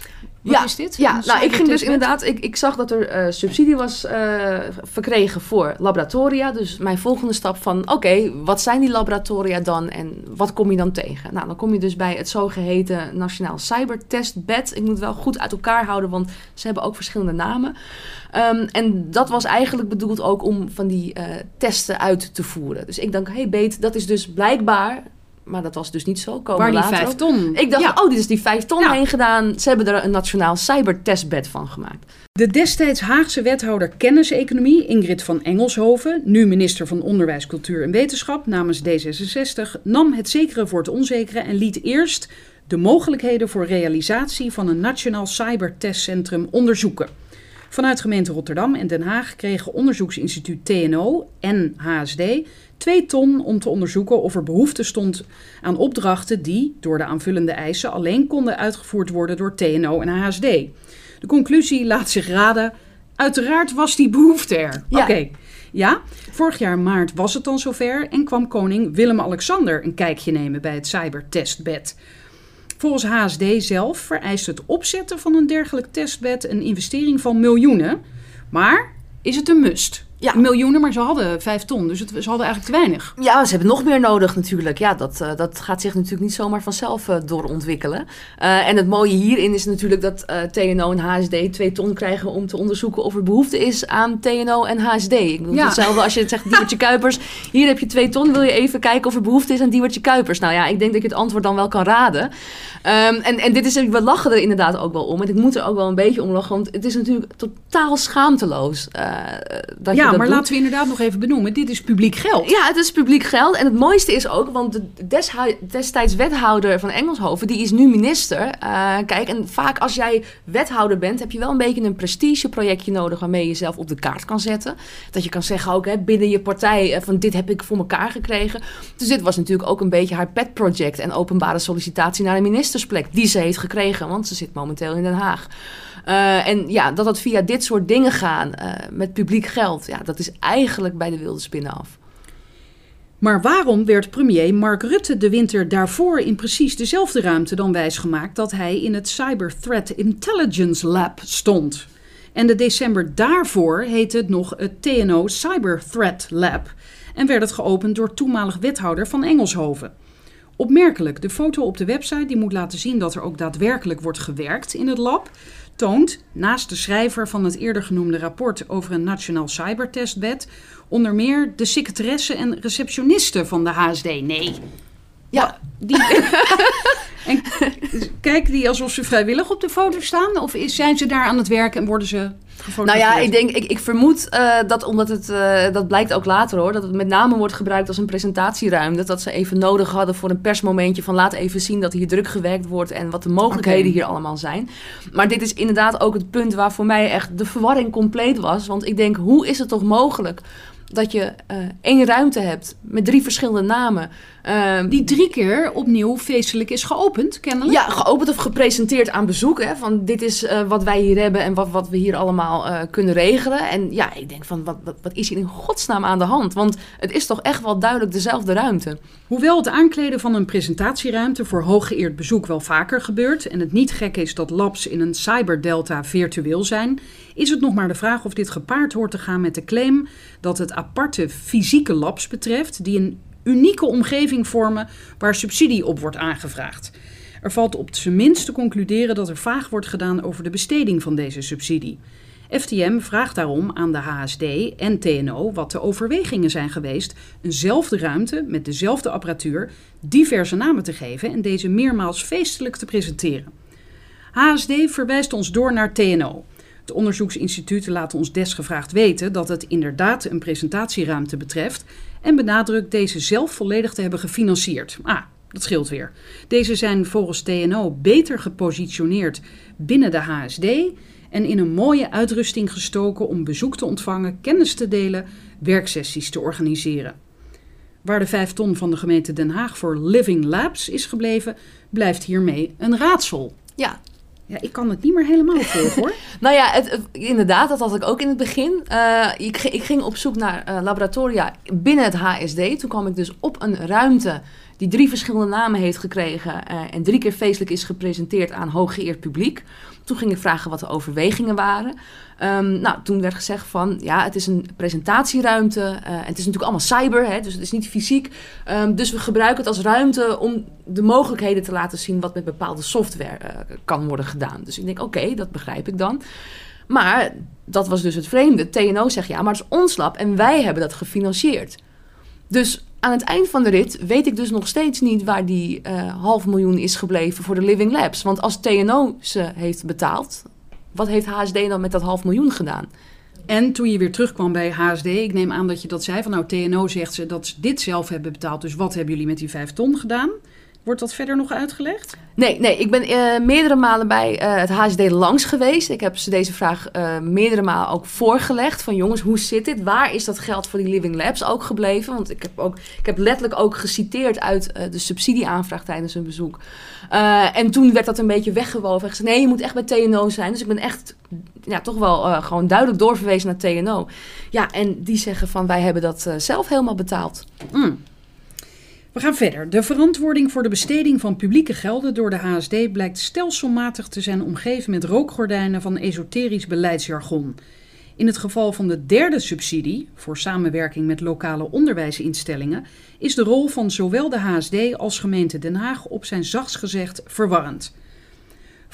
[SPEAKER 1] Wat
[SPEAKER 2] ja,
[SPEAKER 1] is dit?
[SPEAKER 2] Ja, nou, ik ging dus inderdaad, ik, ik zag dat er eh, subsidie was eh, verkregen voor laboratoria. Dus mijn volgende stap van, oké, wat zijn die laboratoria dan en wat kom je dan tegen? Nou, dan kom je dus bij het zogeheten Nationaal Cybertestbed. Ik moet het wel goed uit elkaar houden, want ze hebben ook verschillende namen. Ehm, en dat was eigenlijk bedoeld ook om van die eh, testen uit te voeren. Dus ik dacht, hey Beet, dat is dus blijkbaar, maar dat was dus niet zo. Komen
[SPEAKER 1] Waar die
[SPEAKER 2] later
[SPEAKER 1] 5
[SPEAKER 2] op.
[SPEAKER 1] ton.
[SPEAKER 2] Ik dacht,
[SPEAKER 1] Ja.
[SPEAKER 2] oh, dit is die vijf ton
[SPEAKER 1] Ja.
[SPEAKER 2] heen gedaan. Ze hebben er een nationaal cybertestbed van gemaakt.
[SPEAKER 1] De destijds Haagse wethouder kenniseconomie Ingrid van Engelshoven, nu minister van Onderwijs, Cultuur en Wetenschap namens D66, nam het zekere voor het onzekere en liet eerst de mogelijkheden voor realisatie van een nationaal cybertestcentrum onderzoeken. Vanuit gemeente Rotterdam en Den Haag kregen onderzoeksinstituut TNO en HSD 2 ton om te onderzoeken of er behoefte stond aan opdrachten die, door de aanvullende eisen, alleen konden uitgevoerd worden door TNO en HSD. De conclusie laat zich raden. Uiteraard was die behoefte er.
[SPEAKER 2] Ja.
[SPEAKER 1] Oké. Ja, vorig jaar maart was het dan zover en kwam koning Willem-Alexander een kijkje nemen bij het cybertestbed. Volgens HSD zelf vereist het opzetten van een dergelijk testbed een investering van miljoenen. Maar is het een must?
[SPEAKER 2] Ja.
[SPEAKER 1] Miljoenen, maar ze hadden vijf ton, dus het, ze hadden eigenlijk te weinig.
[SPEAKER 2] Ja, ze hebben nog meer nodig natuurlijk. Ja, dat, eh, dat gaat zich natuurlijk niet zomaar vanzelf eh, doorontwikkelen. Eh, en het mooie hierin is natuurlijk dat TNO en HSD twee ton krijgen om te onderzoeken of er behoefte is aan TNO en HSD. Ik bedoel,
[SPEAKER 1] Ja.
[SPEAKER 2] hetzelfde als je zegt Diewertje Kuipers. Hier heb je twee ton, wil je even kijken of er behoefte is aan Diewertje Kuipers? Nou ja, ik denk dat je het antwoord dan wel kan raden. Ehm, en, en dit is, we lachen er inderdaad ook wel om. En ik moet er ook wel een beetje om lachen, want het is natuurlijk totaal schaamteloos. dat
[SPEAKER 1] Ja,
[SPEAKER 2] dat
[SPEAKER 1] maar
[SPEAKER 2] doet.
[SPEAKER 1] laten we inderdaad nog even benoemen. Dit is publiek geld.
[SPEAKER 2] Ja, het is publiek geld. En het mooiste is ook, want de destijds wethouder van Engelshoven, die is nu minister. Eh, kijk, en vaak als jij wethouder bent, heb je wel een beetje een prestigeprojectje nodig waarmee je jezelf op de kaart kan zetten. Dat je kan zeggen ook hè, binnen je partij eh, van dit heb ik voor elkaar gekregen. Dus dit was natuurlijk ook een beetje haar pet project en openbare sollicitatie naar een ministersplek die ze heeft gekregen, want ze zit momenteel in Den Haag. Eh, en ja, dat het via dit soort dingen gaan eh, met publiek geld, ja, dat is eigenlijk bij de wilde spinnen af.
[SPEAKER 1] Maar waarom werd premier Mark Rutte de winter daarvoor in precies dezelfde ruimte dan wijsgemaakt dat hij in het Cyber Threat Intelligence Lab stond? En de december daarvoor heette het nog het TNO Cyber Threat Lab en werd het geopend door toenmalig wethouder van Engelshoven. Opmerkelijk, de foto op de website die moet laten zien dat er ook daadwerkelijk wordt gewerkt in het lab, toont naast de schrijver van het eerder genoemde rapport over een nationaal cybertestbed onder meer de secretaresse en receptioniste van de HSD. Nee.
[SPEAKER 2] Ja,
[SPEAKER 1] Die, en kijken die alsof ze vrijwillig op de foto staan? Of zijn ze daar aan het werk en worden ze
[SPEAKER 2] Nou ja, ik, denk, ik, ik vermoed eh, dat omdat het, eh, dat blijkt ook later hoor, dat het met name wordt gebruikt als een presentatieruimte. Dat ze even nodig hadden voor een persmomentje van laat even zien dat hier druk gewerkt wordt en wat de mogelijkheden hier allemaal zijn. Maar dit is inderdaad ook het punt waar voor mij echt de verwarring compleet was. Want ik denk, hoe is het toch mogelijk dat je eh, één ruimte hebt met drie verschillende namen. Ehm,
[SPEAKER 1] Die drie keer opnieuw feestelijk is geopend, kennelijk.
[SPEAKER 2] ja, geopend of gepresenteerd aan bezoek. Hè, van dit is eh, wat wij hier hebben en wat, wat we hier allemaal eh, kunnen regelen. En ja, ik denk van wat, wat, wat is hier in godsnaam aan de hand? Want het is toch echt wel duidelijk dezelfde ruimte.
[SPEAKER 1] Hoewel het aankleden van een presentatieruimte voor hooggeëerd bezoek wel vaker gebeurt en het niet gek is dat labs in een cyberdelta virtueel zijn, is het nog maar de vraag of dit gepaard hoort te gaan met de claim dat het aparte fysieke labs betreft die een unieke omgeving vormen waar subsidie op wordt aangevraagd. Er valt op zijn minst te concluderen dat er vaag wordt gedaan over de besteding van deze subsidie. FTM vraagt daarom aan de HSD en TNO wat de overwegingen zijn geweest eenzelfde ruimte met dezelfde apparatuur diverse namen te geven en deze meermaals feestelijk te presenteren. HSD verwijst ons door naar TNO. Het onderzoeksinstituut laat ons desgevraagd weten dat het inderdaad een presentatieruimte betreft en benadrukt deze zelf volledig te hebben gefinancierd. Ah, dat scheelt weer. Deze zijn volgens TNO beter gepositioneerd binnen de HSD en in een mooie uitrusting gestoken om bezoek te ontvangen, kennis te delen, werksessies te organiseren. Waar de vijf ton van de gemeente Den Haag voor Living Labs is gebleven, blijft hiermee een raadsel.
[SPEAKER 2] Ja,
[SPEAKER 1] Ja, ik kan het niet meer helemaal volgen hoor.
[SPEAKER 2] Nou ja, inderdaad, dat had ik ook in het begin. Eh, ik, ging- ik ging op zoek naar eh, laboratoria binnen het HSD. Toen kwam ik dus op een ruimte die drie verschillende namen heeft gekregen eh, en drie keer feestelijk is gepresenteerd aan hooggeëerd publiek. Toen ging ik vragen wat de overwegingen waren. Ehm, nou, toen werd gezegd van, ja, het is een presentatieruimte. eh, het is natuurlijk allemaal cyber, hè, dus het is niet fysiek. Ehm, dus we gebruiken het als ruimte om de mogelijkheden te laten zien wat met bepaalde software eh, kan worden gedaan. Dus ik denk, oké, dat begrijp ik dan. Maar dat was dus het vreemde. TNO zegt ja, maar het is ons lab en wij hebben dat gefinancierd. Dus aan het eind van de rit weet ik dus nog steeds niet waar die eh, half miljoen is gebleven voor de Living Labs. Want als TNO ze heeft betaald, wat heeft HSD dan met dat half miljoen gedaan?
[SPEAKER 1] En toen je weer terugkwam bij HSD, ik neem aan dat je dat zei van nou TNO zegt ze dat ze dit zelf hebben betaald. Dus wat hebben jullie met die vijf ton gedaan? Wordt dat verder nog uitgelegd?
[SPEAKER 2] Nee, nee, ik ben eh, meerdere malen bij eh, het HSD langs geweest. Ik heb ze deze vraag eh, meerdere malen ook voorgelegd. Van jongens, hoe zit dit? Waar is dat geld voor die Living Labs ook gebleven? Want ik heb, ook, ik heb letterlijk ook geciteerd uit de subsidieaanvraag tijdens hun bezoek. En toen werd dat een beetje weggewoven. En gezegd, nee, je moet echt bij TNO zijn. Dus ik ben echt ja, toch wel gewoon duidelijk doorverwezen naar TNO. Ja, en die zeggen van, wij hebben dat zelf helemaal betaald.
[SPEAKER 1] Mm. We gaan verder. De verantwoording voor de besteding van publieke gelden door de HSD blijkt stelselmatig te zijn omgeven met rookgordijnen van esoterisch beleidsjargon. In het geval van de derde subsidie, voor samenwerking met lokale onderwijsinstellingen, is de rol van zowel de HSD als gemeente Den Haag op zijn zachtst gezegd verwarrend.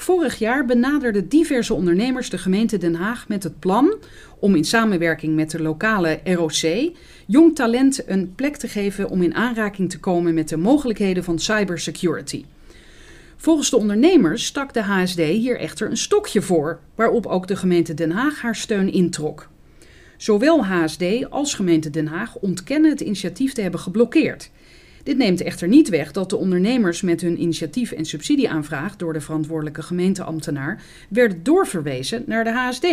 [SPEAKER 1] Vorig jaar benaderden diverse ondernemers de gemeente Den Haag met het plan om in samenwerking met de lokale ROC jong talent een plek te geven om in aanraking te komen met de mogelijkheden van cybersecurity. Volgens de ondernemers stak de HSD hier echter een stokje voor, waarop ook de gemeente Den Haag haar steun introk. Zowel HSD als gemeente Den Haag ontkennen het initiatief te hebben geblokkeerd. Dit neemt echter niet weg dat de ondernemers met hun initiatief en subsidieaanvraag door de verantwoordelijke gemeenteambtenaar werden doorverwezen naar de HSD.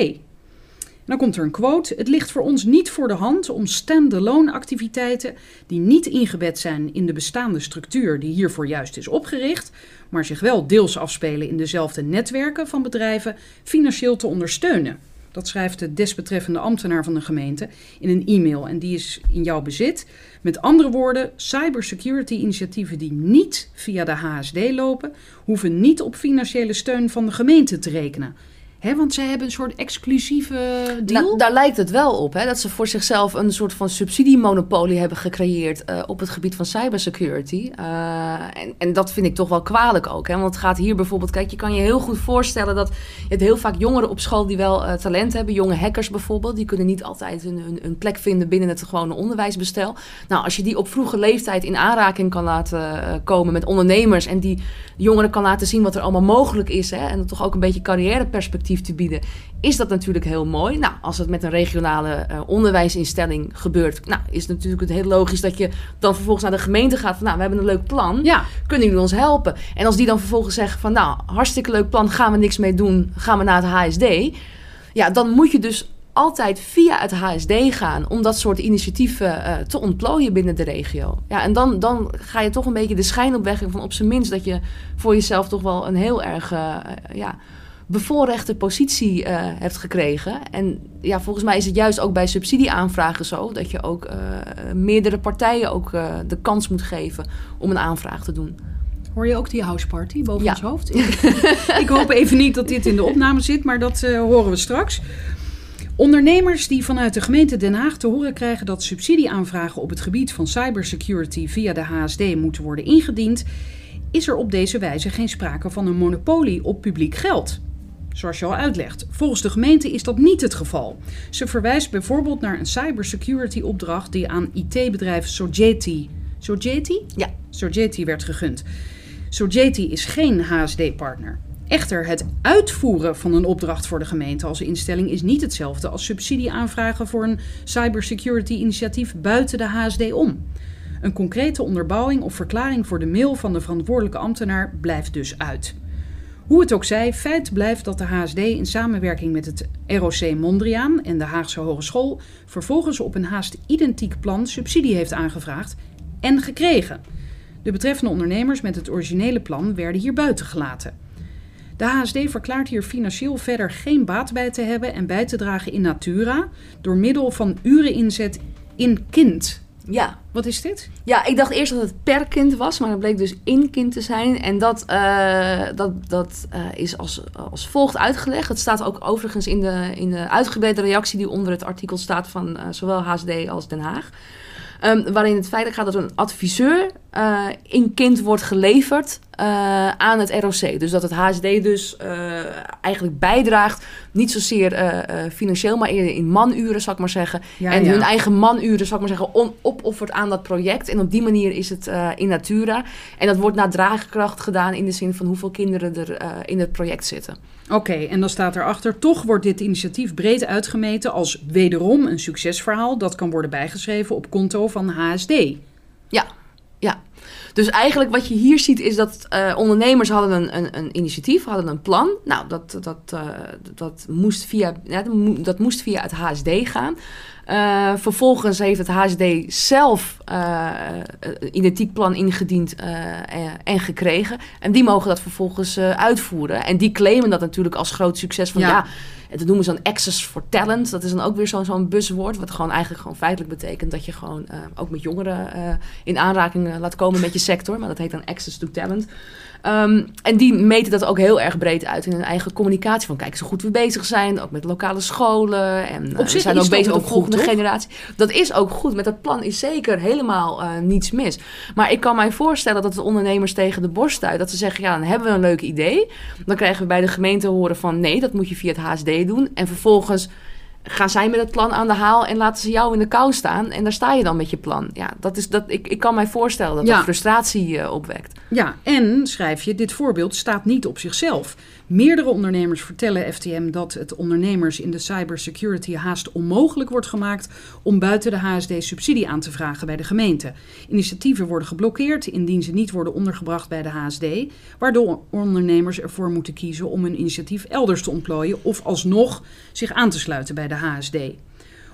[SPEAKER 1] Dan komt er een quote: Het ligt voor ons niet voor de hand om stand-alone activiteiten die niet ingebed zijn in de bestaande structuur die hiervoor juist is opgericht, maar zich wel deels afspelen in dezelfde netwerken van bedrijven, financieel te ondersteunen. Dat schrijft de desbetreffende ambtenaar van de gemeente in een e-mail en die is in jouw bezit. Met andere woorden, cybersecurity initiatieven die niet via de HSD lopen, hoeven niet op financiële steun van de gemeente te rekenen. Hè, want zij hebben een soort exclusieve deal.
[SPEAKER 2] Nou, daar lijkt het wel op, hè, dat ze voor zichzelf een soort van subsidiemonopolie hebben gecreëerd uh, op het gebied van cybersecurity. Uh, en, en dat vind ik toch wel kwalijk ook. Hè, want het gaat hier bijvoorbeeld, kijk, je kan je heel goed voorstellen dat je hebt heel vaak jongeren op school die wel uh, talent hebben. Jonge hackers bijvoorbeeld, die kunnen niet altijd een, plek vinden binnen het gewone onderwijsbestel. Nou, als je die op vroege leeftijd in aanraking kan laten komen met ondernemers en die jongeren kan laten zien wat er allemaal mogelijk is, hè, en toch ook een beetje carrièreperspectief te bieden, is dat natuurlijk heel mooi. Nou, als het met een regionale uh, onderwijsinstelling gebeurt, nou, is het natuurlijk het heel logisch dat je dan vervolgens naar de gemeente gaat van, nou, we hebben een leuk plan,
[SPEAKER 1] ja.
[SPEAKER 2] kunnen jullie ons helpen? En als die dan vervolgens zeggen van, nou, hartstikke leuk plan, gaan we niks mee doen, gaan we naar het HSD. Ja, dan moet je dus altijd via het HSD gaan om dat soort initiatieven uh, te ontplooien binnen de regio. Ja, en dan, dan ga je toch een beetje de schijn opwekken van op zijn minst dat je voor jezelf toch wel een heel erg uh, ja, bevoorrechte positie uh, hebt gekregen. En ja, volgens mij is het juist ook bij subsidieaanvragen zo dat je ook uh, meerdere partijen ook uh, de kans moet geven om een aanvraag te doen.
[SPEAKER 1] Hoor je ook die houseparty boven ja. ons hoofd? ik hoop even niet dat dit in de opname zit, maar dat horen we straks. Ondernemers die vanuit de gemeente Den Haag te horen krijgen dat subsidieaanvragen op het gebied van cybersecurity via de HSD moeten worden ingediend, is er op deze wijze geen sprake van een monopolie op publiek geld zoals je al uitlegt. Volgens de gemeente is dat niet het geval. Ze verwijst bijvoorbeeld naar een cybersecurity opdracht die aan IT-bedrijf Sogeti, Sogeti?
[SPEAKER 2] Ja.
[SPEAKER 1] Sogeti werd gegund. Sogeti is geen HSD-partner. Echter, het uitvoeren van een opdracht voor de gemeente als instelling is niet hetzelfde als subsidieaanvragen voor een cybersecurity-initiatief buiten de HSD om. Een concrete onderbouwing of verklaring voor de mail van de verantwoordelijke ambtenaar blijft dus uit. Hoe het ook zij, feit blijft dat de HSD in samenwerking met het ROC Mondriaan en de Haagse Hogeschool vervolgens op een haast identiek plan subsidie heeft aangevraagd en gekregen. De betreffende ondernemers met het originele plan werden hier buiten gelaten. De HSD verklaart hier financieel verder geen baat bij te hebben en bij te dragen in natura door middel van ureninzet in kind
[SPEAKER 2] ja.
[SPEAKER 1] Wat is dit?
[SPEAKER 2] Ja, ik dacht eerst dat het per kind was, maar het bleek dus in kind te zijn. En dat, uh, dat, dat uh, is als, als volgt uitgelegd. Het staat ook overigens in de, in de uitgebreide reactie die onder het artikel staat van uh, zowel HSD als Den Haag. Um, waarin het feit gaat dat een adviseur uh, in kind wordt geleverd uh, aan het ROC. Dus dat het HSD dus uh, eigenlijk bijdraagt, niet zozeer financieel, maar eerder in manuren, zal ik maar zeggen. Ja, en ja. hun eigen manuren, zal ik maar zeggen, on, opoffert aan dat project. En op die manier is het in natura. En dat wordt naar draagkracht gedaan in de zin van hoeveel kinderen er in het project zitten.
[SPEAKER 1] Oké, okay, en dan staat erachter, toch wordt dit initiatief breed uitgemeten als wederom een succesverhaal dat kan worden bijgeschreven op konto van HSD.
[SPEAKER 2] Ja, ja. Dus eigenlijk wat je hier ziet is dat uh, ondernemers hadden een, een, een, initiatief, hadden een plan. Nou, dat, dat, uh, dat, moest via, dat moest via het HSD gaan. Uh, vervolgens heeft het HSD zelf een identiek plan ingediend en gekregen. En die mogen dat vervolgens uitvoeren. En die claimen dat natuurlijk als groot succes van ja, ja dat noemen ze dan access for talent. Dat is dan ook weer zo'n zo'n buswoord. Wat gewoon eigenlijk gewoon feitelijk betekent dat je gewoon ook met jongeren in aanraking laat komen met je sector. Maar dat heet dan access to talent. Um, en die meten dat ook heel erg breed uit in hun eigen communicatie. Van kijk, zo goed we bezig zijn, ook met lokale scholen. En we zijn ook bezig met de volgende goed, generatie. Dat is ook goed. Met dat plan is zeker helemaal uh, niets mis. Maar ik kan mij voorstellen dat de ondernemers tegen de borst uit. Dat ze zeggen, ja, dan hebben we een leuk idee. Dan krijgen we bij de gemeente horen van nee, dat moet je via het HSD doen. En vervolgens gaan zij met het plan aan de haal en laten ze jou in de kou staan. En daar sta je dan met je plan. Ja, dat is, dat, ik, ik kan mij voorstellen dat
[SPEAKER 1] Ja.
[SPEAKER 2] dat frustratie eh, opwekt.
[SPEAKER 1] Ja, en schrijf je, dit voorbeeld staat niet op zichzelf. Meerdere ondernemers vertellen FTM dat het ondernemers in de cybersecurity haast onmogelijk wordt gemaakt om buiten de HSD subsidie aan te vragen bij de gemeente. Initiatieven worden geblokkeerd indien ze niet worden ondergebracht bij de HSD, waardoor ondernemers ervoor moeten kiezen om hun initiatief elders te ontplooien of alsnog zich aan te sluiten bij de HSD.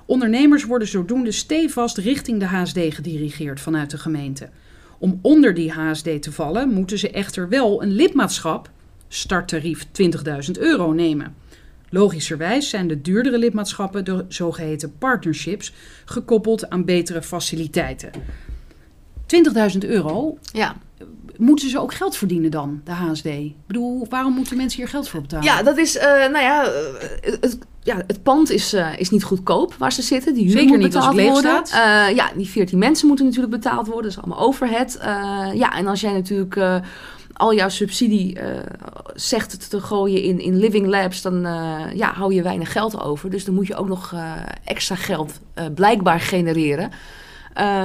[SPEAKER 1] Ondernemers worden zodoende stevast richting de HSD gedirigeerd vanuit de gemeente. Om onder die HSD te vallen, moeten ze echter wel een lidmaatschap, starttarief 20.000 euro, nemen. Logischerwijs zijn de duurdere lidmaatschappen, de zogeheten partnerships, gekoppeld aan betere faciliteiten. 20.000 euro,
[SPEAKER 2] Ja.
[SPEAKER 1] moeten ze ook geld verdienen dan, de HSD? Ik bedoel, waarom moeten mensen hier geld voor betalen?
[SPEAKER 2] Ja, dat is, eh, nou ja, eh, het, ja, het pand is, eh, is niet goedkoop waar ze zitten. Die huur
[SPEAKER 1] Zeker
[SPEAKER 2] moet
[SPEAKER 1] niet als
[SPEAKER 2] betaald
[SPEAKER 1] het leeg
[SPEAKER 2] worden.
[SPEAKER 1] staat.
[SPEAKER 2] Ja, die 14 mensen moeten natuurlijk betaald worden. Dat is allemaal overhead. Ja, en als jij natuurlijk al jouw subsidie eh, zegt te gooien in, in living labs, dan eh, ja, hou je weinig geld over. Dus dan moet je ook nog eh, extra geld blijkbaar genereren.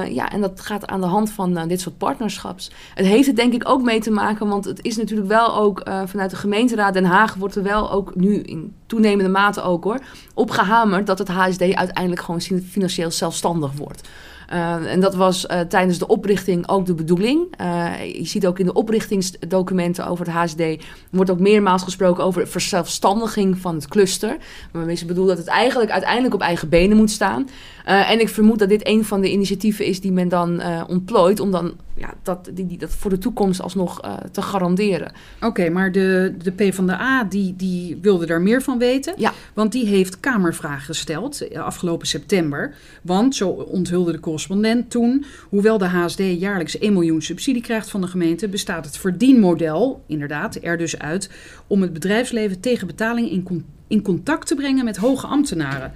[SPEAKER 2] Ja, en dat gaat aan de hand van dit soort partnerschaps. Het heeft er denk ik ook mee te maken, want het is natuurlijk wel ook vanuit de gemeenteraad Den Haag wordt er wel ook nu in toenemende mate ook hoor, opgehamerd dat het HSD uiteindelijk gewoon fin- financieel zelfstandig wordt. Eh, en dat was eh, tijdens de oprichting ook de bedoeling. Eh, je ziet ook in de oprichtingsdocumenten over het HSD... wordt ook meermaals gesproken over verzelfstandiging van het cluster. Waarmee ze bedoelen dat het eigenlijk uiteindelijk op eigen benen moet staan. Eh, en ik vermoed dat dit een van de initiatieven is die men dan eh, ontplooit... om dan ja, dat, die, die, dat voor de toekomst alsnog eh, te garanderen.
[SPEAKER 1] Oké, maar de, de PvdA die, die wilde daar meer van weten.
[SPEAKER 2] Ja.
[SPEAKER 1] Want die heeft Kamervragen gesteld afgelopen september. Want, zo onthulde de correspondent toen... hoewel de HSD jaarlijks 1 miljoen subsidie krijgt van de gemeente... bestaat het verdienmodel, inderdaad, er dus uit... om het bedrijfsleven tegen betaling in, in contact te brengen met hoge ambtenaren...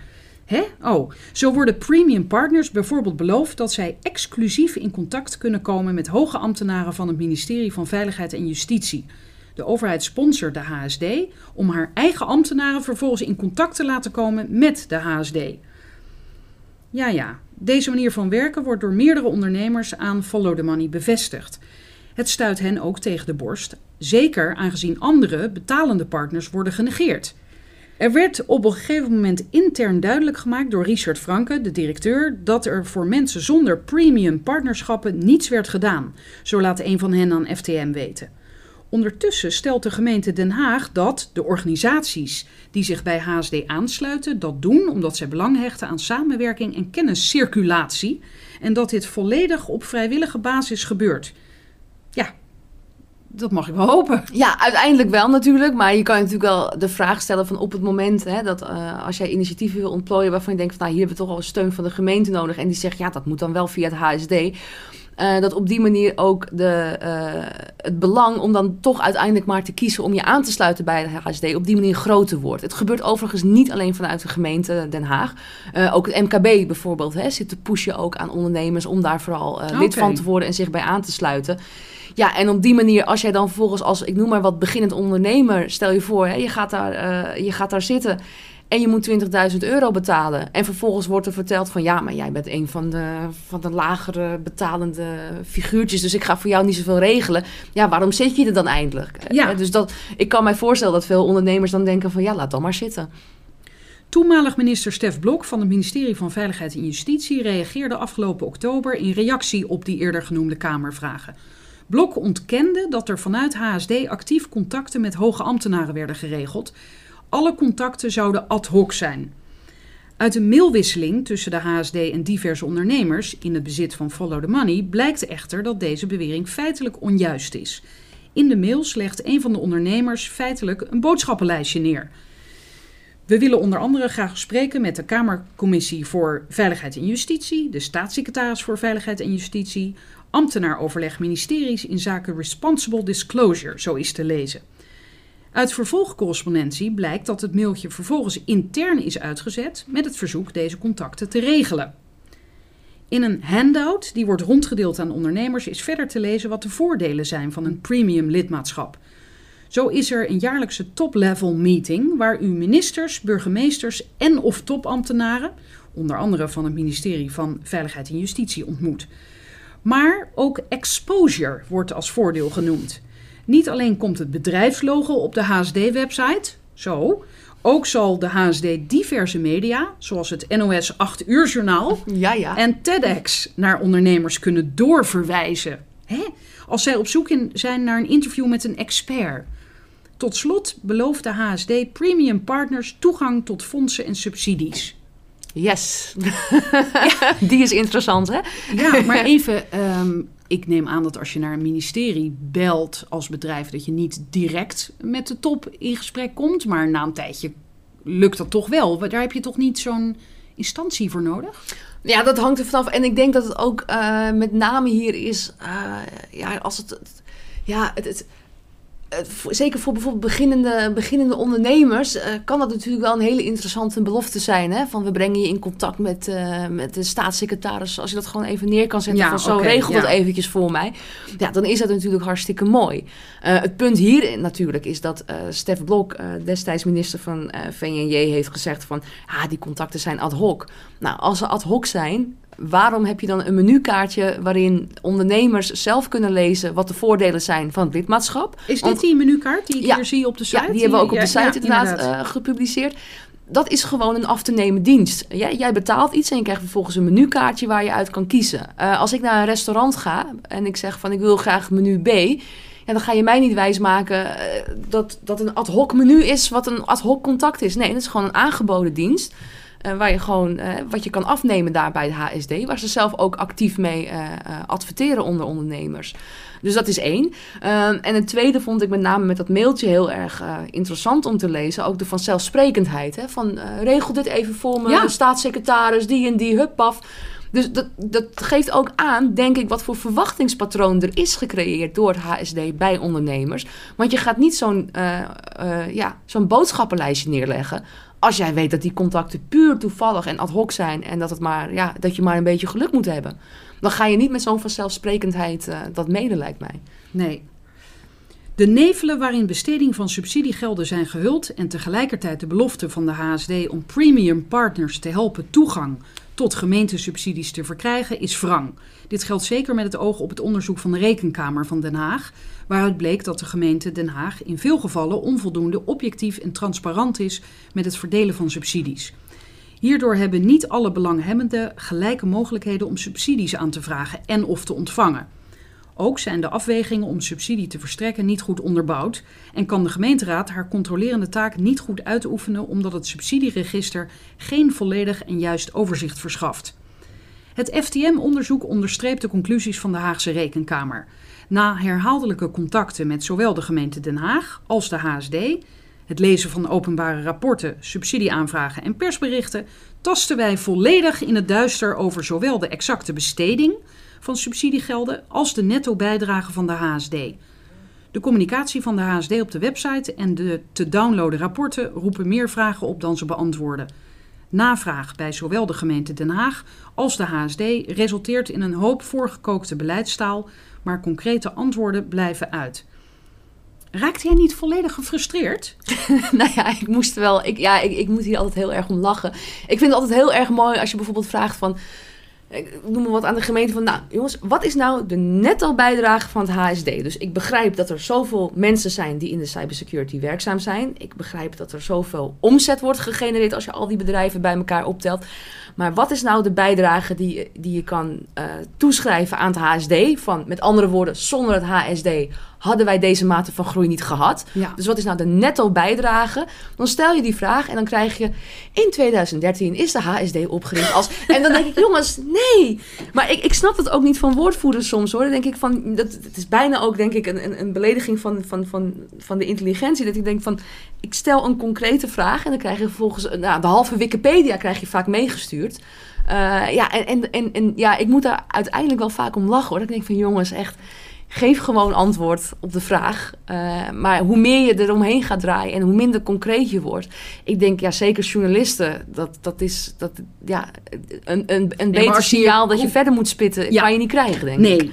[SPEAKER 1] Hè? Oh, zo worden premium partners bijvoorbeeld beloofd dat zij exclusief in contact kunnen komen met hoge ambtenaren van het ministerie van Veiligheid en Justitie. De overheid sponsort de HSD om haar eigen ambtenaren vervolgens in contact te laten komen met de HSD. Ja, ja, deze manier van werken wordt door meerdere ondernemers aan Follow the Money bevestigd. Het stuit hen ook tegen de borst, zeker aangezien andere betalende partners worden genegeerd. Er werd op een gegeven moment intern duidelijk gemaakt door Richard Franke, de directeur, dat er voor mensen zonder premium partnerschappen niets werd gedaan. Zo laat een van hen aan FTM weten. Ondertussen stelt de gemeente Den Haag dat de organisaties die zich bij HSD aansluiten dat doen omdat zij belang hechten aan samenwerking en kenniscirculatie en dat dit volledig op vrijwillige basis gebeurt. Dat mag ik wel hopen.
[SPEAKER 2] Ja, uiteindelijk wel natuurlijk. Maar je kan natuurlijk wel de vraag stellen van op het moment hè, dat eh, als jij initiatieven wil ontplooien waarvan je denkt van nou hier hebben we toch wel steun van de gemeente nodig. En die zegt ja, dat moet dan wel via het HSD. eh, dat op die manier ook de, eh, het belang om dan toch uiteindelijk maar te kiezen om je aan te sluiten bij het HSD op die manier groter wordt. Het gebeurt overigens niet alleen vanuit de gemeente Den Haag. Ook het MKB bijvoorbeeld hè, zit te pushen ook aan ondernemers om daar vooral lid van te worden en zich bij aan te sluiten. Ja, en op die manier, als jij dan vervolgens als, ik noem maar wat, beginnend ondernemer, stel je voor, hè, je, gaat daar, eh, je gaat daar zitten en je moet 20.000 euro betalen. En vervolgens wordt er verteld van, ja, maar jij bent een van de, van de lagere betalende figuurtjes, dus ik ga voor jou niet zoveel regelen. Ja, waarom zit je er dan eindelijk?
[SPEAKER 1] Ja.
[SPEAKER 2] Eh, Dus dat, ik kan mij voorstellen dat veel ondernemers dan denken van, ja, laat dan maar zitten.
[SPEAKER 1] Toenmalig minister Stef Blok van het ministerie van Veiligheid en Justitie reageerde afgelopen oktober in reactie op die eerder genoemde Kamervragen. Blok ontkende dat er vanuit HSD actief contacten met hoge ambtenaren werden geregeld. Alle contacten zouden ad hoc zijn. Uit een mailwisseling tussen de HSD en diverse ondernemers in het bezit van Follow the Money blijkt echter dat deze bewering feitelijk onjuist is. In de mail legt een van de ondernemers feitelijk een boodschappenlijstje neer. We willen onder andere graag spreken met de Kamercommissie voor Veiligheid en Justitie, de staatssecretaris voor Veiligheid en Justitie, ambtenaar overleg ministeries in zaken responsible disclosure, zo is te lezen. Uit vervolgcorrespondentie blijkt dat het mailtje vervolgens intern is uitgezet met het verzoek deze contacten te regelen. In een handout die wordt rondgedeeld aan ondernemers is verder te lezen wat de voordelen zijn van een premium lidmaatschap. Zo is er een jaarlijkse top-level meeting waar u ministers, burgemeesters en of topambtenaren, onder andere van het ministerie van Veiligheid en Justitie, ontmoet. Maar ook exposure wordt als voordeel genoemd. Niet alleen komt het bedrijfslogo op de HSD-website, zo, ook zal de HSD diverse media, zoals het NOS 8 uur journaal
[SPEAKER 2] Ja, ja.
[SPEAKER 1] en TEDx naar ondernemers kunnen doorverwijzen. Hè? Als zij op zoek in- zijn naar een interview met een expert. Tot slot belooft de HSD premium partners toegang tot fondsen en subsidies.
[SPEAKER 2] Yes. Die is interessant, hè?
[SPEAKER 1] Ja, maar even, ehm, ik neem aan dat als je naar een ministerie belt als bedrijf, dat je niet direct met de top in gesprek komt, maar na een tijdje lukt dat toch wel. Daar heb je toch niet zo'n instantie voor nodig?
[SPEAKER 2] Ja, dat hangt er vanaf. En ik denk dat het ook eh, met name hier is, eh, ja, als het, ja, het, het, zeker voor bijvoorbeeld beginnende, beginnende ondernemers, eh, kan dat natuurlijk wel een hele interessante belofte zijn. Hè? Van we brengen je in contact met, eh, met de staatssecretaris. Als je dat gewoon even neer kan zetten
[SPEAKER 1] Ja,
[SPEAKER 2] van zo regel
[SPEAKER 1] ja.
[SPEAKER 2] dat eventjes voor mij. Ja, dan is dat natuurlijk hartstikke mooi. Eh, het punt hier natuurlijk is dat eh Stef Blok, eh, destijds minister van eh VNJ, heeft gezegd van ah, die contacten zijn ad hoc. Nou, als ze ad hoc zijn, waarom heb je dan een menukaartje waarin ondernemers zelf kunnen lezen wat de voordelen zijn van het lidmaatschap?
[SPEAKER 1] Is
[SPEAKER 2] Want-
[SPEAKER 1] dit die menukaart die ik
[SPEAKER 2] Ja.
[SPEAKER 1] hier zie op de site?
[SPEAKER 2] Ja, die hebben we ook op de site
[SPEAKER 1] ja,
[SPEAKER 2] inderdaad, eh, gepubliceerd. Dat is gewoon een af te nemen dienst. Jij, jij betaalt iets en je krijgt vervolgens een menukaartje waar je uit kan kiezen. Eh, als ik naar een restaurant ga en ik zeg van ik wil graag menu B... Ja, dan ga je mij niet wijsmaken eh, dat dat een ad hoc menu is wat een ad hoc contact is. Nee, dat is gewoon een aangeboden dienst. Eh, waar je gewoon eh, wat je kan afnemen daar bij de HSD. Waar ze zelf ook actief mee eh, adverteren onder ondernemers. Dus dat is één. Ehm, en het tweede vond ik met name met dat mailtje heel erg interessant om te lezen. Ook de vanzelfsprekendheid. Hè? Van regel dit even voor me,
[SPEAKER 1] Ja.
[SPEAKER 2] staatssecretaris, die en die, hup, paf. Dus dat, dat geeft ook aan, denk ik, wat voor verwachtingspatroon er is gecreëerd door het HSD bij ondernemers. Want je gaat niet zo'n ja, zo'n boodschappenlijstje neerleggen. Als jij weet dat die contacten puur toevallig en ad hoc zijn. En dat, het maar, ja, dat je maar een beetje geluk moet hebben. Dan ga je niet met zo'n vanzelfsprekendheid eh, dat mede, lijkt mij.
[SPEAKER 1] Nee. De nevelen waarin besteding van subsidiegelden zijn gehuld en tegelijkertijd de belofte van de HSD om premium partners te helpen toegang tot gemeentesubsidies te verkrijgen is wrang. Dit geldt zeker met het oog op het onderzoek van de Rekenkamer van Den Haag, waaruit bleek dat de gemeente Den Haag in veel gevallen onvoldoende objectief en transparant is met het verdelen van subsidies. Hierdoor hebben niet alle belanghebbenden gelijke mogelijkheden om subsidies aan te vragen en of te ontvangen. Ook zijn de afwegingen om subsidie te verstrekken niet goed onderbouwd en kan de gemeenteraad haar controlerende taak niet goed uitoefenen omdat het subsidieregister geen volledig en juist overzicht verschaft. Het FTM-onderzoek onderstreept de conclusies van de Haagse Rekenkamer. Na herhaaldelijke contacten met zowel de gemeente Den Haag als de HSD, het lezen van openbare rapporten, subsidieaanvragen en persberichten, tasten wij volledig in het duister over zowel de exacte besteding van subsidiegelden als de netto bijdrage van de HSD. De communicatie van de HSD op de website en de te downloaden rapporten roepen meer vragen op dan ze beantwoorden. Navraag bij zowel de gemeente Den Haag als de HSD resulteert in een hoop voorgekookte beleidstaal, maar concrete antwoorden blijven uit. Raakt jij niet volledig gefrustreerd?
[SPEAKER 2] nou ja, ik moest wel. Ik, ja, ik, ik moet hier altijd heel erg om lachen. Ik vind het altijd heel erg mooi als je bijvoorbeeld vraagt van. Ik noem maar wat aan de gemeente van. Nou, jongens, wat is nou de netto bijdrage van het HSD? Dus ik begrijp dat er zoveel mensen zijn die in de cybersecurity werkzaam zijn. Ik begrijp dat er zoveel omzet wordt gegenereerd als je al die bedrijven bij elkaar optelt. Maar wat is nou de bijdrage die, die je kan eh, toeschrijven aan het HSD? Van, met andere woorden, zonder het HSD hadden wij deze mate van groei niet gehad.
[SPEAKER 1] Ja.
[SPEAKER 2] Dus wat is nou de netto bijdrage? Dan stel je die vraag en dan krijg je... in 2013 is de HSD opgericht als... en dan denk ik, jongens, nee! Maar ik, ik snap dat ook niet van woordvoerders soms, hoor. Dan denk ik van... Dat, het is bijna ook, denk ik, een, een, een belediging van, van, van, van de intelligentie. Dat ik denk van... ik stel een concrete vraag... en dan krijg je vervolgens... een- Nou, de halve Wikipedia krijg je vaak meegestuurd. Eh, ja, en, en, en, en ja, ik moet daar uiteindelijk wel vaak om lachen, hoor. Dat ik denk van, jongens, echt... Geef gewoon antwoord op de vraag. Eh, maar hoe meer je eromheen gaat draaien en hoe minder concreet je wordt. Ik denk, ja, zeker journalisten, dat, dat is dat, ja, een, een, een beter
[SPEAKER 1] je-
[SPEAKER 2] signaal dat je
[SPEAKER 1] hoe-
[SPEAKER 2] verder moet spitten,
[SPEAKER 1] Ja.
[SPEAKER 2] kan je niet krijgen, denk ik.
[SPEAKER 1] Nee.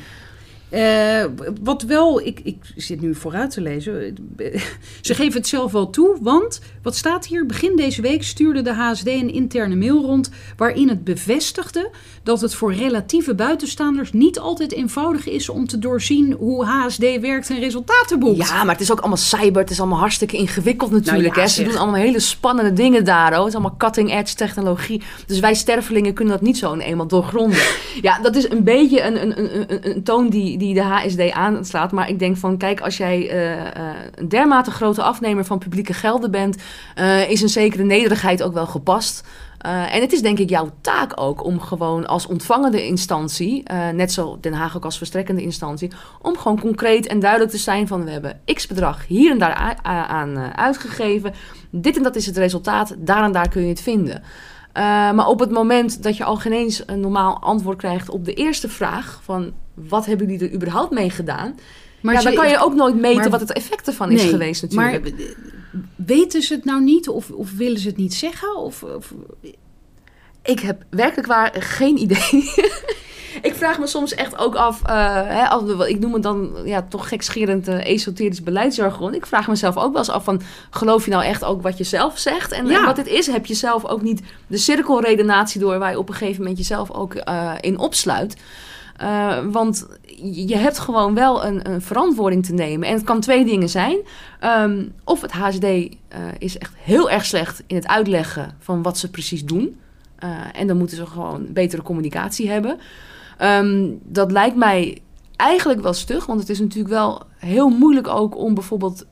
[SPEAKER 1] Eh, wat wel, ik, ik zit nu vooruit te lezen. Ze geven het zelf wel toe, want wat staat hier? Begin deze week stuurde de HSD een interne mail rond. waarin het bevestigde dat het voor relatieve buitenstaanders niet altijd eenvoudig is om te doorzien hoe HSD werkt en resultaten boekt.
[SPEAKER 2] Ja, maar het is ook allemaal cyber. Het is allemaal hartstikke ingewikkeld natuurlijk.
[SPEAKER 1] Nou ja,
[SPEAKER 2] hè. Ze doen allemaal hele spannende dingen daar. Oh. Het is allemaal cutting-edge technologie. Dus wij stervelingen kunnen dat niet zo in eenmaal doorgronden. ja, dat is een beetje een, een, een, een, een toon die, die de HSD aanslaat. Maar ik denk van, kijk, als jij eh, eh, een dermate grote afnemer van publieke gelden bent... eh, is een zekere nederigheid ook wel gepast... Uh, en het is denk ik jouw taak ook om gewoon als ontvangende instantie, uh, net zo Den Haag ook als verstrekkende instantie, om gewoon concreet en duidelijk te zijn van we hebben x bedrag hier en daar aan uitgegeven. Dit en dat is het resultaat, daar en daar kun je het vinden. Uh, maar op het moment dat je al geen eens een normaal antwoord krijgt op de eerste vraag van wat hebben jullie er überhaupt mee gedaan, maar ja, dan kan je ook nooit meten maar, wat het effect ervan is geweest natuurlijk.
[SPEAKER 1] Maar weten ze het nou niet of, of willen ze het niet zeggen? Of, of...
[SPEAKER 2] Ik heb werkelijk waar geen idee. ik vraag me soms echt ook af, uh, hè, ik noem het dan ja, toch gekscherend uh, esoterisch beleidsjargon. Ik vraag mezelf ook wel eens af van, geloof je nou echt ook wat je zelf zegt? En,
[SPEAKER 1] ja.
[SPEAKER 2] en wat het is, heb je zelf ook niet de cirkelredenatie door waar je op een gegeven moment jezelf ook uh, in opsluit. Uh, want je hebt gewoon wel een, een, verantwoording te nemen. En het kan twee dingen zijn. Um, of het HSD uh, is echt heel erg slecht in het uitleggen van wat ze precies doen. Uh, en dan moeten ze gewoon betere communicatie hebben. Um, dat lijkt mij eigenlijk wel stug. Want het is natuurlijk wel heel moeilijk ook om bijvoorbeeld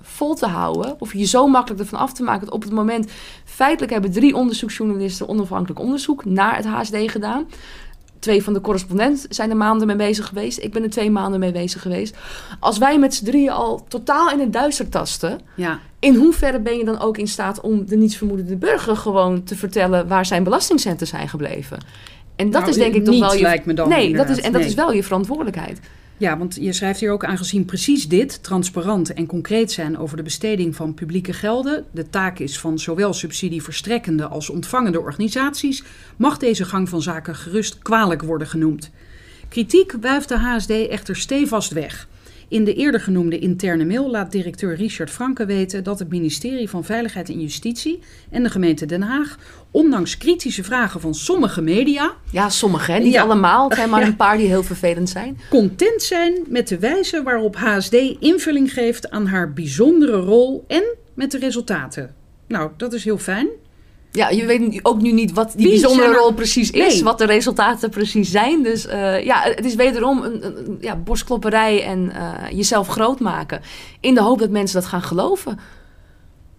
[SPEAKER 2] vol te houden. Of je zo makkelijk ervan af te maken. Dat op het moment. Feitelijk hebben drie onderzoeksjournalisten onafhankelijk onderzoek naar het HSD gedaan. Twee van de correspondenten zijn er maanden mee bezig geweest. Ik ben er twee maanden mee bezig geweest. Als wij met z'n drieën al totaal in het duister tasten...
[SPEAKER 1] Ja.
[SPEAKER 2] in hoeverre ben je dan ook in staat om de nietsvermoedende burger... gewoon te vertellen waar zijn belastingcenten zijn gebleven? En dat
[SPEAKER 1] nou,
[SPEAKER 2] is denk ik toch wel je...
[SPEAKER 1] lijkt me dan
[SPEAKER 2] nee, dat is, en dat
[SPEAKER 1] Nee.
[SPEAKER 2] is wel je verantwoordelijkheid.
[SPEAKER 1] Ja, want je schrijft hier ook aangezien precies dit, transparant en concreet zijn over de besteding van publieke gelden, de taak is van zowel subsidieverstrekkende als ontvangende organisaties, mag deze gang van zaken gerust kwalijk worden genoemd. Kritiek wuift de HSD echter stevast weg. In de eerder genoemde interne mail laat directeur Richard Franke weten dat het ministerie van Veiligheid en Justitie en de gemeente Den Haag, ondanks kritische vragen van sommige media,
[SPEAKER 2] Ja, sommige, hè? niet
[SPEAKER 1] Ja.
[SPEAKER 2] allemaal. Het zijn maar
[SPEAKER 1] Ja.
[SPEAKER 2] een paar die heel vervelend zijn.
[SPEAKER 1] content zijn met de wijze waarop HSD invulling geeft aan haar bijzondere rol en met de resultaten. Nou, dat is heel fijn.
[SPEAKER 2] Ja, je weet ook nu niet wat die bijzondere
[SPEAKER 1] er-
[SPEAKER 2] rol precies is,
[SPEAKER 1] Nee.
[SPEAKER 2] wat de resultaten precies zijn. Dus eh, ja, het is wederom een, een, een, ja, borstklopperij en eh, jezelf groot maken. In de hoop dat mensen dat gaan geloven.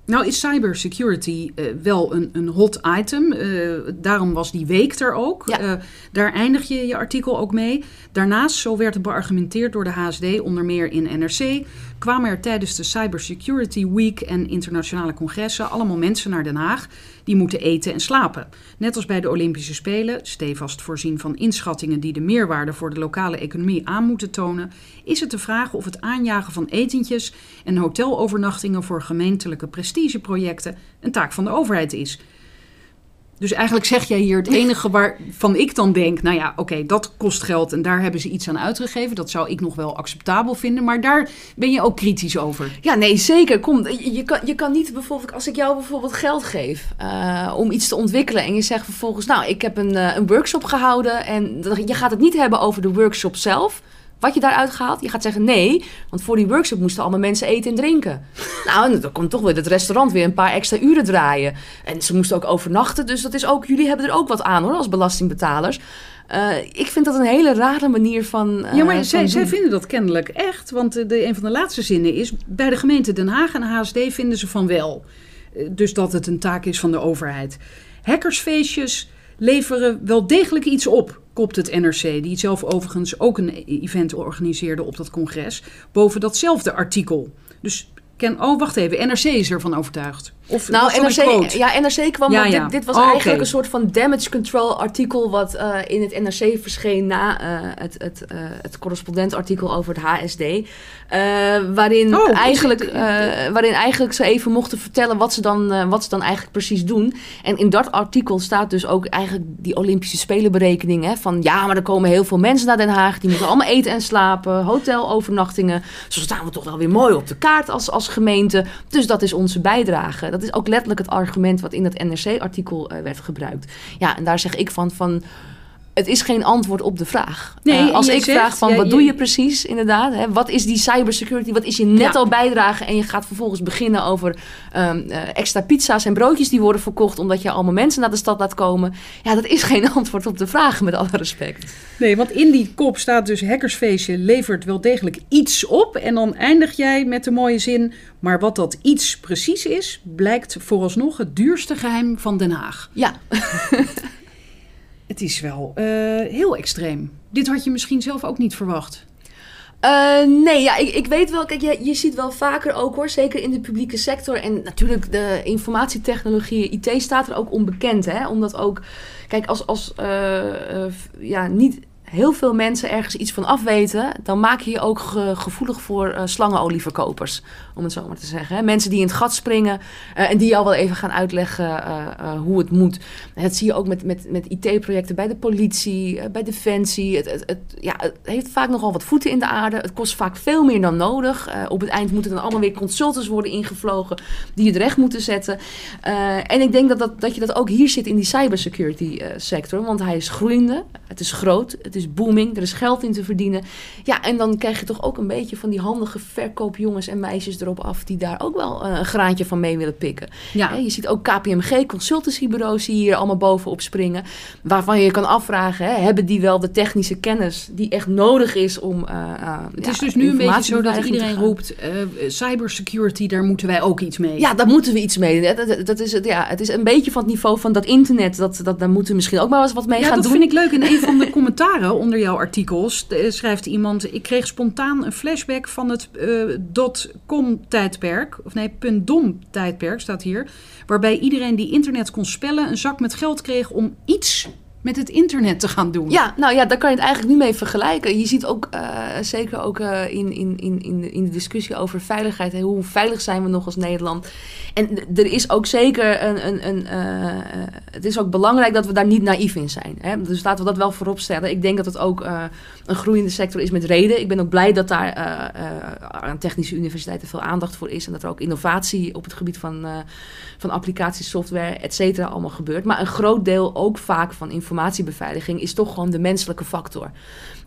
[SPEAKER 1] Nou is cybersecurity eh, wel een, een hot item. Eh, daarom was die week er ook.
[SPEAKER 2] Ja.
[SPEAKER 1] Eh, daar eindig je je artikel ook mee. Daarnaast, zo werd het beargumenteerd door de HSD, onder meer in NRC, kwamen er tijdens de Cybersecurity Week en internationale congressen allemaal mensen naar Den Haag die moeten eten en slapen. Net als bij de Olympische Spelen, stevast voorzien van inschattingen die de meerwaarde voor de lokale economie aan moeten tonen, is het de vraag of het aanjagen van etentjes en hotelovernachtingen voor gemeentelijke prestigeprojecten een taak van de overheid is. Dus eigenlijk zeg jij hier het enige waarvan ik dan denk, nou ja, oké, dat kost geld en daar hebben ze iets aan uitgegeven. Dat zou ik nog wel acceptabel vinden, maar daar ben je ook kritisch over.
[SPEAKER 2] Ja, nee, zeker. Kom, je, kan, je kan niet bijvoorbeeld, als ik jou bijvoorbeeld geld geef eh, om iets te ontwikkelen en je zegt vervolgens, nou, ik heb een, eh, een workshop gehouden en je gaat het niet hebben over de workshop zelf. Wat je daaruit gehaald? Je gaat zeggen nee, want voor die workshop moesten allemaal mensen eten en drinken. nou, en dan komt toch weer het restaurant weer een paar extra uren draaien. En ze moesten ook overnachten, dus dat is ook, jullie hebben er ook wat aan hoor, als belastingbetalers. Eh, ik vind dat een hele rare manier van. eh,
[SPEAKER 1] ja, maar
[SPEAKER 2] van
[SPEAKER 1] zij, zij vinden dat kennelijk echt, want de, de- een van de laatste zinnen is, bij de gemeente Den Haag en HSD vinden ze van wel. Eh, Dus dat het een taak is van de overheid. Hackersfeestjes leveren wel degelijk iets op, kopt het NRC, die zelf overigens ook een event organiseerde op dat congres, boven datzelfde artikel. Dus ken, oh wacht even, NRC is ervan overtuigd. Of
[SPEAKER 2] Nou, NRC, ja, NRC kwam,
[SPEAKER 1] Ja,
[SPEAKER 2] want
[SPEAKER 1] ja.
[SPEAKER 2] Dit, dit was
[SPEAKER 1] Oh,
[SPEAKER 2] eigenlijk een soort van damage control artikel wat eh, in het NRC verscheen na eh, het, het, eh, het correspondentartikel over het HSD. waarin,
[SPEAKER 1] Oh,
[SPEAKER 2] eigenlijk,
[SPEAKER 1] het-
[SPEAKER 2] waarin eigenlijk ze even mochten vertellen wat ze, dan, wat ze dan eigenlijk precies doen. En in dat artikel staat dus ook eigenlijk die Olympische Spelenberekening. Hè, van ja, maar er komen heel veel mensen naar Den Haag. Die moeten allemaal eten en slapen, hotelovernachtingen. Zo staan we toch wel weer mooi op de kaart als, als gemeente. Dus dat is onze bijdrage. Dat is ook letterlijk het argument wat in dat NRC-artikel eh, werd gebruikt. Ja, en daar zeg ik van... van het is geen antwoord op de vraag.
[SPEAKER 1] Nee,
[SPEAKER 2] Eh, als ik
[SPEAKER 1] zegt-
[SPEAKER 2] vraag van
[SPEAKER 1] ja,
[SPEAKER 2] wat
[SPEAKER 1] je-
[SPEAKER 2] doe je precies inderdaad? Hè? Wat is die cybersecurity? Wat is je netto
[SPEAKER 1] Ja.
[SPEAKER 2] bijdrage? En je gaat vervolgens beginnen over ehm, eh, extra pizza's en broodjes die worden verkocht... omdat je allemaal mensen naar de stad laat komen. Ja, dat is geen antwoord op de vraag, met alle respect.
[SPEAKER 1] Nee, want in die kop staat dus hackersfeestje levert wel degelijk iets op. En dan eindig jij met de mooie zin. Maar wat dat iets precies is, blijkt vooralsnog het duurste geheim van Den Haag.
[SPEAKER 2] Ja,
[SPEAKER 1] Het is wel eh, heel extreem. Dit had je misschien zelf ook niet verwacht.
[SPEAKER 2] Eh, nee, ja, ik, ik weet wel. Kijk, je, je ziet wel vaker ook hoor, zeker in de publieke sector. En natuurlijk, de informatietechnologie, IT staat er ook onbekend. Hè? Omdat ook, kijk, als, als eh, ja, niet heel veel mensen ergens iets van afweten, dan maak je je ook ge- gevoelig voor eh slangenolieverkopers, om het zo maar te zeggen. Hè? Mensen die in het gat springen eh, en die jou wel even gaan uitleggen eh, hoe het moet. Dat zie je ook met, met, met IT-projecten bij de politie, bij Defensie. Het, het, ja, het heeft vaak nogal wat voeten in de aarde. Het kost vaak veel meer dan nodig. Op het eind moeten dan allemaal weer consultants worden ingevlogen die het recht moeten zetten. En ik denk dat, dat, dat je dat ook hier zit in die cybersecurity sector. Want hij is groeiende, het is groot, het is booming, er is geld in te verdienen. Ja, en dan krijg je toch ook een beetje van die handige verkoopjongens en meisjes erop af... die daar ook wel eh, een graantje van mee willen pikken.
[SPEAKER 1] Ja.
[SPEAKER 2] Je ziet ook KPMG, consultancybureaus die hier allemaal bovenop springen. Waarvan je je kan afvragen, hè, hebben die wel de technische kennis die echt nodig is om eh,
[SPEAKER 1] Het
[SPEAKER 2] ja,
[SPEAKER 1] is dus nu een beetje zo dat iedereen roept... eh, cybersecurity, daar moeten wij ook iets mee.
[SPEAKER 2] Ja, daar moeten we iets mee. Dat, dat, dat is, het, ja, het is een beetje van het niveau van dat internet. Dat, dat, daar moeten we misschien ook maar eens wat mee
[SPEAKER 1] Ja,
[SPEAKER 2] gaan
[SPEAKER 1] dat
[SPEAKER 2] doen.
[SPEAKER 1] vind ik leuk. In een van de commentaren onder jouw artikels eh, schrijft iemand... Ik kreeg spontaan een flashback van het eh .com-tijdperk. Of nee, .dom-tijdperk staat hier. Waarbij iedereen die internet kon spellen... een zak met geld kreeg om iets met het internet te gaan doen.
[SPEAKER 2] Ja, nou ja, daar kan je het eigenlijk nu mee vergelijken. Je ziet ook, eh, zeker ook eh, in, in, in, in, de, discussie over veiligheid, hè, hoe veilig zijn we nog als Nederland? En er is ook zeker een. een, een eh, het is ook belangrijk dat we daar niet naïef in zijn. Hè? Dus laten we dat wel voorop stellen. Ik denk dat het ook een groeiende sector is met reden. Ik ben ook blij dat daar aan technische universiteiten veel aandacht voor is. En dat er ook innovatie op het gebied van, van applicatiesoftware, et cetera, allemaal gebeurt. Maar een groot deel ook vaak van informatiebeveiliging is toch gewoon de menselijke factor.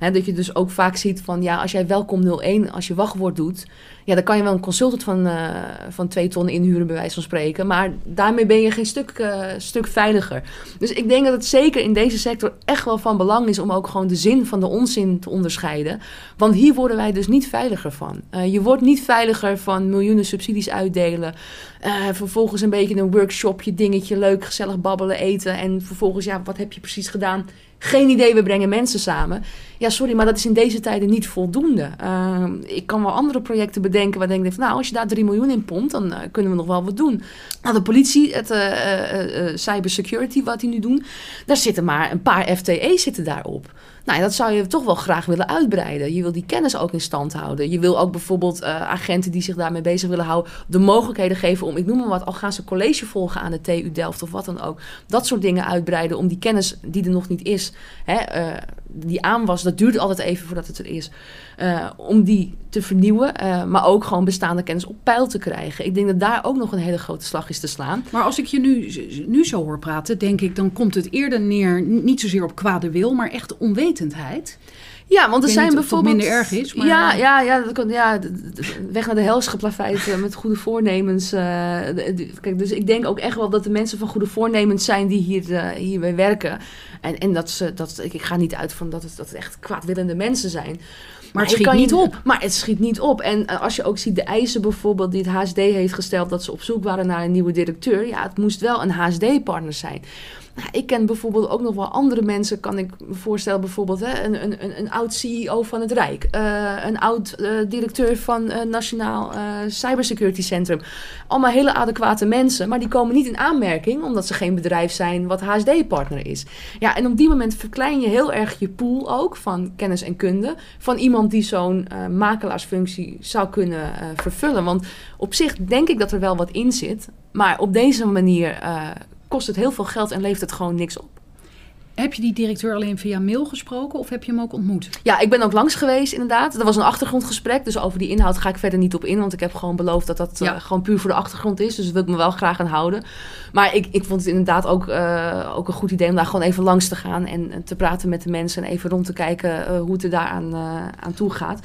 [SPEAKER 2] Dat je dus ook vaak ziet van ja, als jij welkom 01 als je wachtwoord doet, ja, dan kan je wel een consultant van, eh, van twee ton inhuren, bij wijze van spreken. Maar daarmee ben je geen stuk, eh, stuk veiliger. Dus ik denk dat het zeker in deze sector echt wel van belang is om ook gewoon de zin van de onzin te onderscheiden. Want hier worden wij dus niet veiliger van. Eh, je wordt niet veiliger van miljoenen subsidies uitdelen. vervolgens een beetje een workshopje, dingetje, leuk, gezellig babbelen, eten. En vervolgens, ja, wat heb je precies gedaan? Geen idee, we brengen mensen samen. Ja, sorry, maar dat is in deze tijden niet voldoende. Uh, ik kan wel andere projecten bedenken waar ik denk nou, als je daar 3 miljoen in pompt, dan uh, kunnen we nog wel wat doen. Nou, de politie, het uh, cybersecurity, wat die nu doen... daar zitten maar een paar FTE's zitten daarop. Nou, dat zou je toch wel graag willen uitbreiden. Je wil die kennis ook in stand houden. Je wil ook bijvoorbeeld uh, agenten die zich daarmee bezig willen houden... de mogelijkheden geven om, ik noem maar wat... al gaan ze college volgen aan de TU Delft of wat dan ook... dat soort dingen uitbreiden om die kennis die er nog niet is... Hè, uh, die aan was, dat duurt altijd even voordat het er is... Uh, om die te vernieuwen, uh, maar ook gewoon bestaande kennis op peil te krijgen. Ik denk dat daar ook nog een hele grote slag is te slaan.
[SPEAKER 1] Maar als ik je nu, nu zo hoor praten, denk ik, dan komt het eerder neer, niet zozeer op kwade wil, maar echt onwetendheid.
[SPEAKER 2] Ja, want er zijn bijvoorbeeld.
[SPEAKER 1] minder erg is. Maar...
[SPEAKER 2] Ja, ja, ja, dat kan, ja, weg naar de hel geplaveid uh, met goede voornemens. Uh, kijk, dus ik denk ook echt wel dat de mensen van goede voornemens zijn die hier, uh, hierbij werken. En, en dat ze, dat, ik, ik ga niet uit van dat het, dat het echt kwaadwillende mensen zijn.
[SPEAKER 1] Maar het schiet niet op.
[SPEAKER 2] Maar het schiet niet op. En uh, als je ook ziet de eisen bijvoorbeeld die het HSD heeft gesteld... dat ze op zoek waren naar een nieuwe directeur. Ja, het moest wel een HSD-partner zijn. Nou, ik ken bijvoorbeeld ook nog wel andere mensen, kan ik me voorstellen. Bijvoorbeeld hè, een, een, een oud-CEO van het Rijk, eh, een oud-directeur van het Nationaal eh, Cybersecurity Centrum. Allemaal hele adequate mensen, maar die komen niet in aanmerking omdat ze geen bedrijf zijn wat HSD-partner is. Ja, en op die moment verklein je heel erg je pool ook van kennis en kunde van iemand die zo'n eh, makelaarsfunctie zou kunnen eh, vervullen. Want op zich denk ik dat er wel wat in zit, maar op deze manier eh, kost het heel veel geld en levert het gewoon niks op.
[SPEAKER 1] Heb je die directeur alleen via mail gesproken of heb je hem ook ontmoet?
[SPEAKER 2] Ja, ik ben ook langs geweest inderdaad. Dat was een achtergrondgesprek, dus over die inhoud ga ik verder niet op in. Want ik heb gewoon beloofd dat dat
[SPEAKER 1] Ja.
[SPEAKER 2] eh, gewoon puur voor de achtergrond is. Dus daar wil ik me wel graag aan houden. Maar ik, ik vond het inderdaad ook, eh, ook een goed idee om daar gewoon even langs te gaan. En, en te praten met de mensen en even rond te kijken eh, hoe het er daaraan aan toe gaat.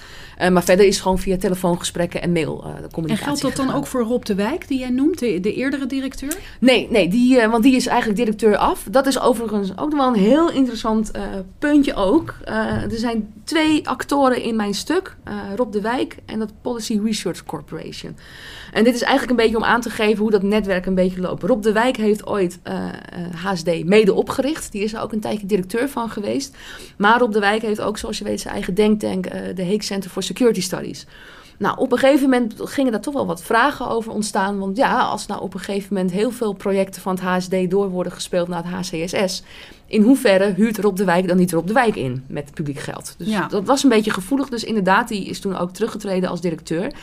[SPEAKER 2] Maar verder is gewoon via telefoongesprekken en mail de
[SPEAKER 1] En
[SPEAKER 2] communicatie
[SPEAKER 1] geldt dat dan
[SPEAKER 2] gegaan.
[SPEAKER 1] ook voor Rob de Wijk, die jij noemt, de, de eerdere directeur?
[SPEAKER 2] Nee, nee die, want die is eigenlijk directeur af. Dat is overigens ook nog wel een heel interessant eh, puntje ook. Eh, er zijn twee actoren in mijn stuk. eh, Rob de Wijk en dat Policy Research Corporation. En dit is eigenlijk een beetje om aan te geven hoe dat netwerk een beetje loopt. Rob de Wijk heeft ooit HSD mede opgericht. Die is er ook een tijdje directeur van geweest. Maar Rob de Wijk heeft ook, zoals je weet, zijn eigen denktank, de Hague Center for Security Studies. Nou, op een gegeven moment gingen daar toch wel wat vragen over ontstaan. Want ja, als nou op een gegeven moment heel veel projecten van het HSD door worden gespeeld naar het HCSS. In hoeverre huurt Rob de Wijk dan niet Rob de Wijk in met publiek geld? Dus
[SPEAKER 1] Ja.
[SPEAKER 2] dat was een beetje gevoelig. Dus inderdaad, die is toen ook teruggetreden als directeur.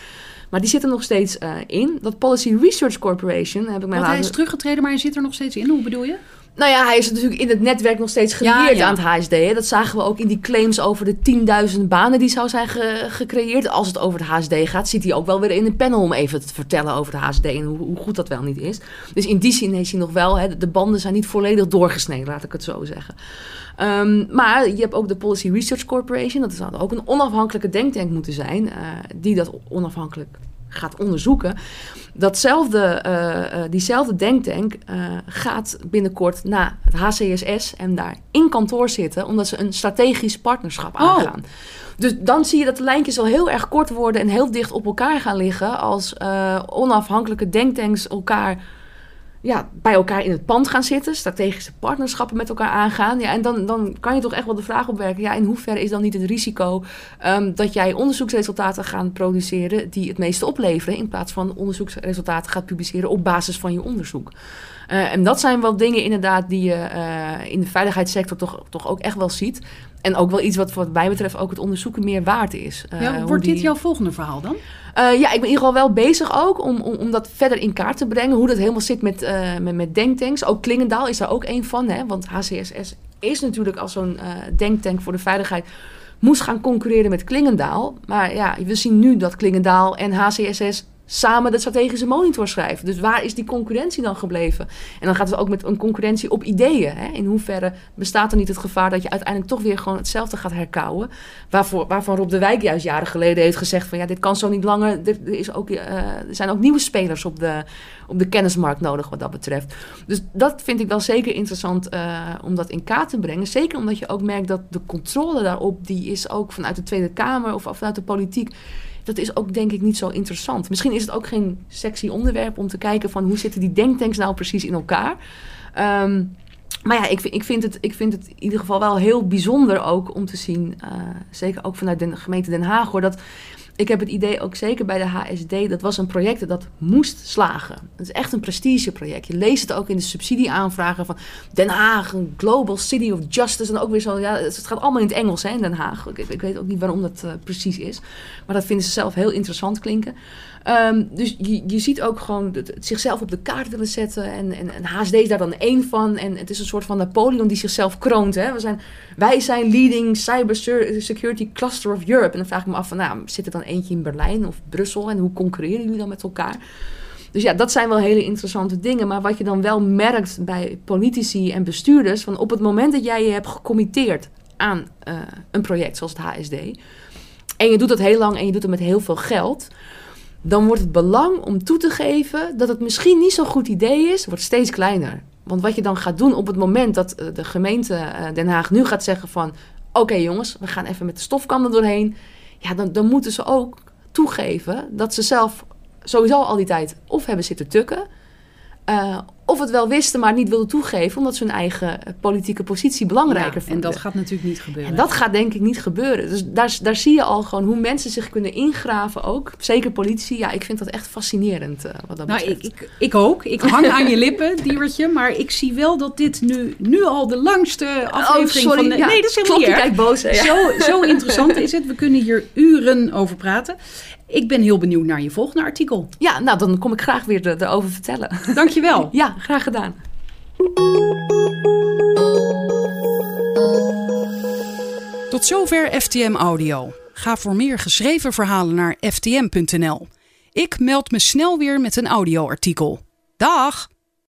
[SPEAKER 2] Maar die zit er nog steeds eh, in. Dat Policy Research Corporation heb ik mij
[SPEAKER 1] Want hij
[SPEAKER 2] laten...
[SPEAKER 1] is teruggetreden, maar hij zit er nog steeds in. Hoe bedoel je?
[SPEAKER 2] Nou ja, hij is natuurlijk in het netwerk nog steeds
[SPEAKER 1] ja.
[SPEAKER 2] aan het HSD. Hè. Dat zagen we ook in die claims over de 10.000 banen die zou zijn ge- gecreëerd. Als het over het HSD gaat, zit hij ook wel weer in een panel om even te vertellen over het HSD en hoe, hoe goed dat wel niet is. Dus in die zin is hij nog wel, hè, de banden zijn niet volledig doorgesneden, laat ik het zo zeggen. Ehm, maar je hebt ook de Policy Research Corporation. Dat zou ook een onafhankelijke denktank moeten zijn, eh, die dat onafhankelijk gaat onderzoeken. Datzelfde, eh, eh, diezelfde denktank eh, gaat binnenkort naar het HCSS en daar in kantoor zitten, omdat ze een strategisch partnerschap
[SPEAKER 1] Oh.
[SPEAKER 2] aangaan. Dus dan zie je dat de lijntjes al heel erg kort worden en heel dicht op elkaar gaan liggen als onafhankelijke denktanks elkaar ja, bij elkaar in het pand gaan zitten, strategische partnerschappen met elkaar aangaan. Ja, en dan, dan kan je toch echt wel de vraag opwerken: ja, in hoeverre is dan niet het risico ehm, dat jij onderzoeksresultaten gaat produceren die het meeste opleveren, in plaats van onderzoeksresultaten gaat publiceren op basis van je onderzoek? Eh, en dat zijn wel dingen inderdaad die je eh, in de veiligheidssector toch, toch ook echt wel ziet. En ook wel iets wat wat mij betreft ook het onderzoeken meer waard is. Eh,
[SPEAKER 1] ja, wordt dit
[SPEAKER 2] die-
[SPEAKER 1] jouw volgende verhaal dan?
[SPEAKER 2] eh, ja, ik ben in ieder geval wel bezig ook om, om, om dat verder in kaart te brengen. Hoe dat helemaal zit met, eh, met, met denktanks. Ook Klingendaal is daar ook één van. Hè? Want HCSS is natuurlijk als zo'n denktank voor de veiligheid... moest gaan concurreren met Klingendaal. Maar ja, we zien nu dat Klingendaal en HCSS samen de strategische monitor schrijven. Dus waar is die concurrentie dan gebleven? En dan gaat het ook met een concurrentie op ideeën. Hè? In hoeverre bestaat er niet het gevaar dat je uiteindelijk toch weer gewoon hetzelfde gaat herkauwen? Waarvoor, waarvan Rob de Wijk juist jaren geleden heeft gezegd van ja, dit kan zo niet langer. Er, er is ook, eh, er zijn ook nieuwe spelers op de, op de kennismarkt nodig wat dat betreft. Dus dat vind ik wel zeker interessant eh, om dat in kaart te brengen. Zeker omdat je ook merkt dat de controle daarop, die is ook vanuit de Tweede Kamer of vanuit de politiek. Dat is ook denk ik niet zo interessant. Misschien is het ook geen sexy onderwerp om te kijken van hoe zitten die denktanks nou precies in elkaar. Ehm, maar ja, ik, ik, vind het, ik vind het in ieder geval wel heel bijzonder ook om te zien, eh, zeker ook vanuit de gemeente Den Haag hoor, dat ik heb het idee ook zeker bij de HSD, dat was een project dat moest slagen. Het is echt een prestigeproject. Je leest het ook in de subsidieaanvragen van Den Haag, een Global City of Justice. En ook weer zo, ja, het gaat allemaal in het Engels hè, in Den Haag. Ik, ik weet ook niet waarom dat eh, precies is. Maar dat vinden ze zelf heel interessant klinken. Ehm, dus je, je ziet ook gewoon het, zichzelf op de kaart willen zetten. En, en, en HSD is daar dan één van. En het is een soort van Napoleon die zichzelf kroont. Hè? We zijn, wij zijn leading cyber security cluster of Europe. En dan vraag ik me af van, nou, zit er dan eentje in Berlijn of Brussel? En hoe concurreren jullie dan met elkaar? Dus ja, dat zijn wel hele interessante dingen. Maar wat je dan wel merkt bij politici en bestuurders... van op het moment dat jij je hebt gecommitteerd aan eh, een project zoals het HSD... en je doet dat heel lang en je doet het met heel veel geld... dan wordt het belang om toe te geven dat het misschien niet zo'n goed idee is... wordt steeds kleiner. Want wat je dan gaat doen op het moment dat eh, de gemeente eh, Den Haag nu gaat zeggen van... oké jongens, we gaan even met de stofkan doorheen... ja, dan, dan moeten ze ook toegeven dat ze zelf sowieso al die tijd of hebben zitten tukken... eh, of het wel wisten, maar niet wilden toegeven, omdat ze hun eigen eh, politieke positie belangrijker
[SPEAKER 1] Ja,
[SPEAKER 2] vonden.
[SPEAKER 1] en dat gaat natuurlijk niet gebeuren.
[SPEAKER 2] En dat gaat denk ik niet gebeuren. Dus daar, daar zie je al gewoon hoe mensen zich kunnen ingraven ook. Zeker politici. Ja, ik vind dat echt fascinerend eh, wat dat
[SPEAKER 1] Nou,
[SPEAKER 2] betreft.
[SPEAKER 1] ik, ik, ik ook. Ik hang aan je lippen, Diewertje. Maar ik zie wel dat dit nu, nu al de langste aflevering
[SPEAKER 2] oh, sorry.
[SPEAKER 1] van de...
[SPEAKER 2] Ja,
[SPEAKER 1] nee, dat is helemaal niet
[SPEAKER 2] kijk boos. hè.
[SPEAKER 1] Zo, zo interessant is het. We kunnen hier uren over praten. Ik ben heel benieuwd naar je volgende artikel.
[SPEAKER 2] ja, nou dan kom ik graag weer er- erover vertellen.
[SPEAKER 1] Dankjewel.
[SPEAKER 2] ja, graag gedaan.
[SPEAKER 1] Tot zover FTM Audio. Ga voor meer geschreven verhalen naar ftm.nl. Ik meld me snel weer met een audioartikel. Dag!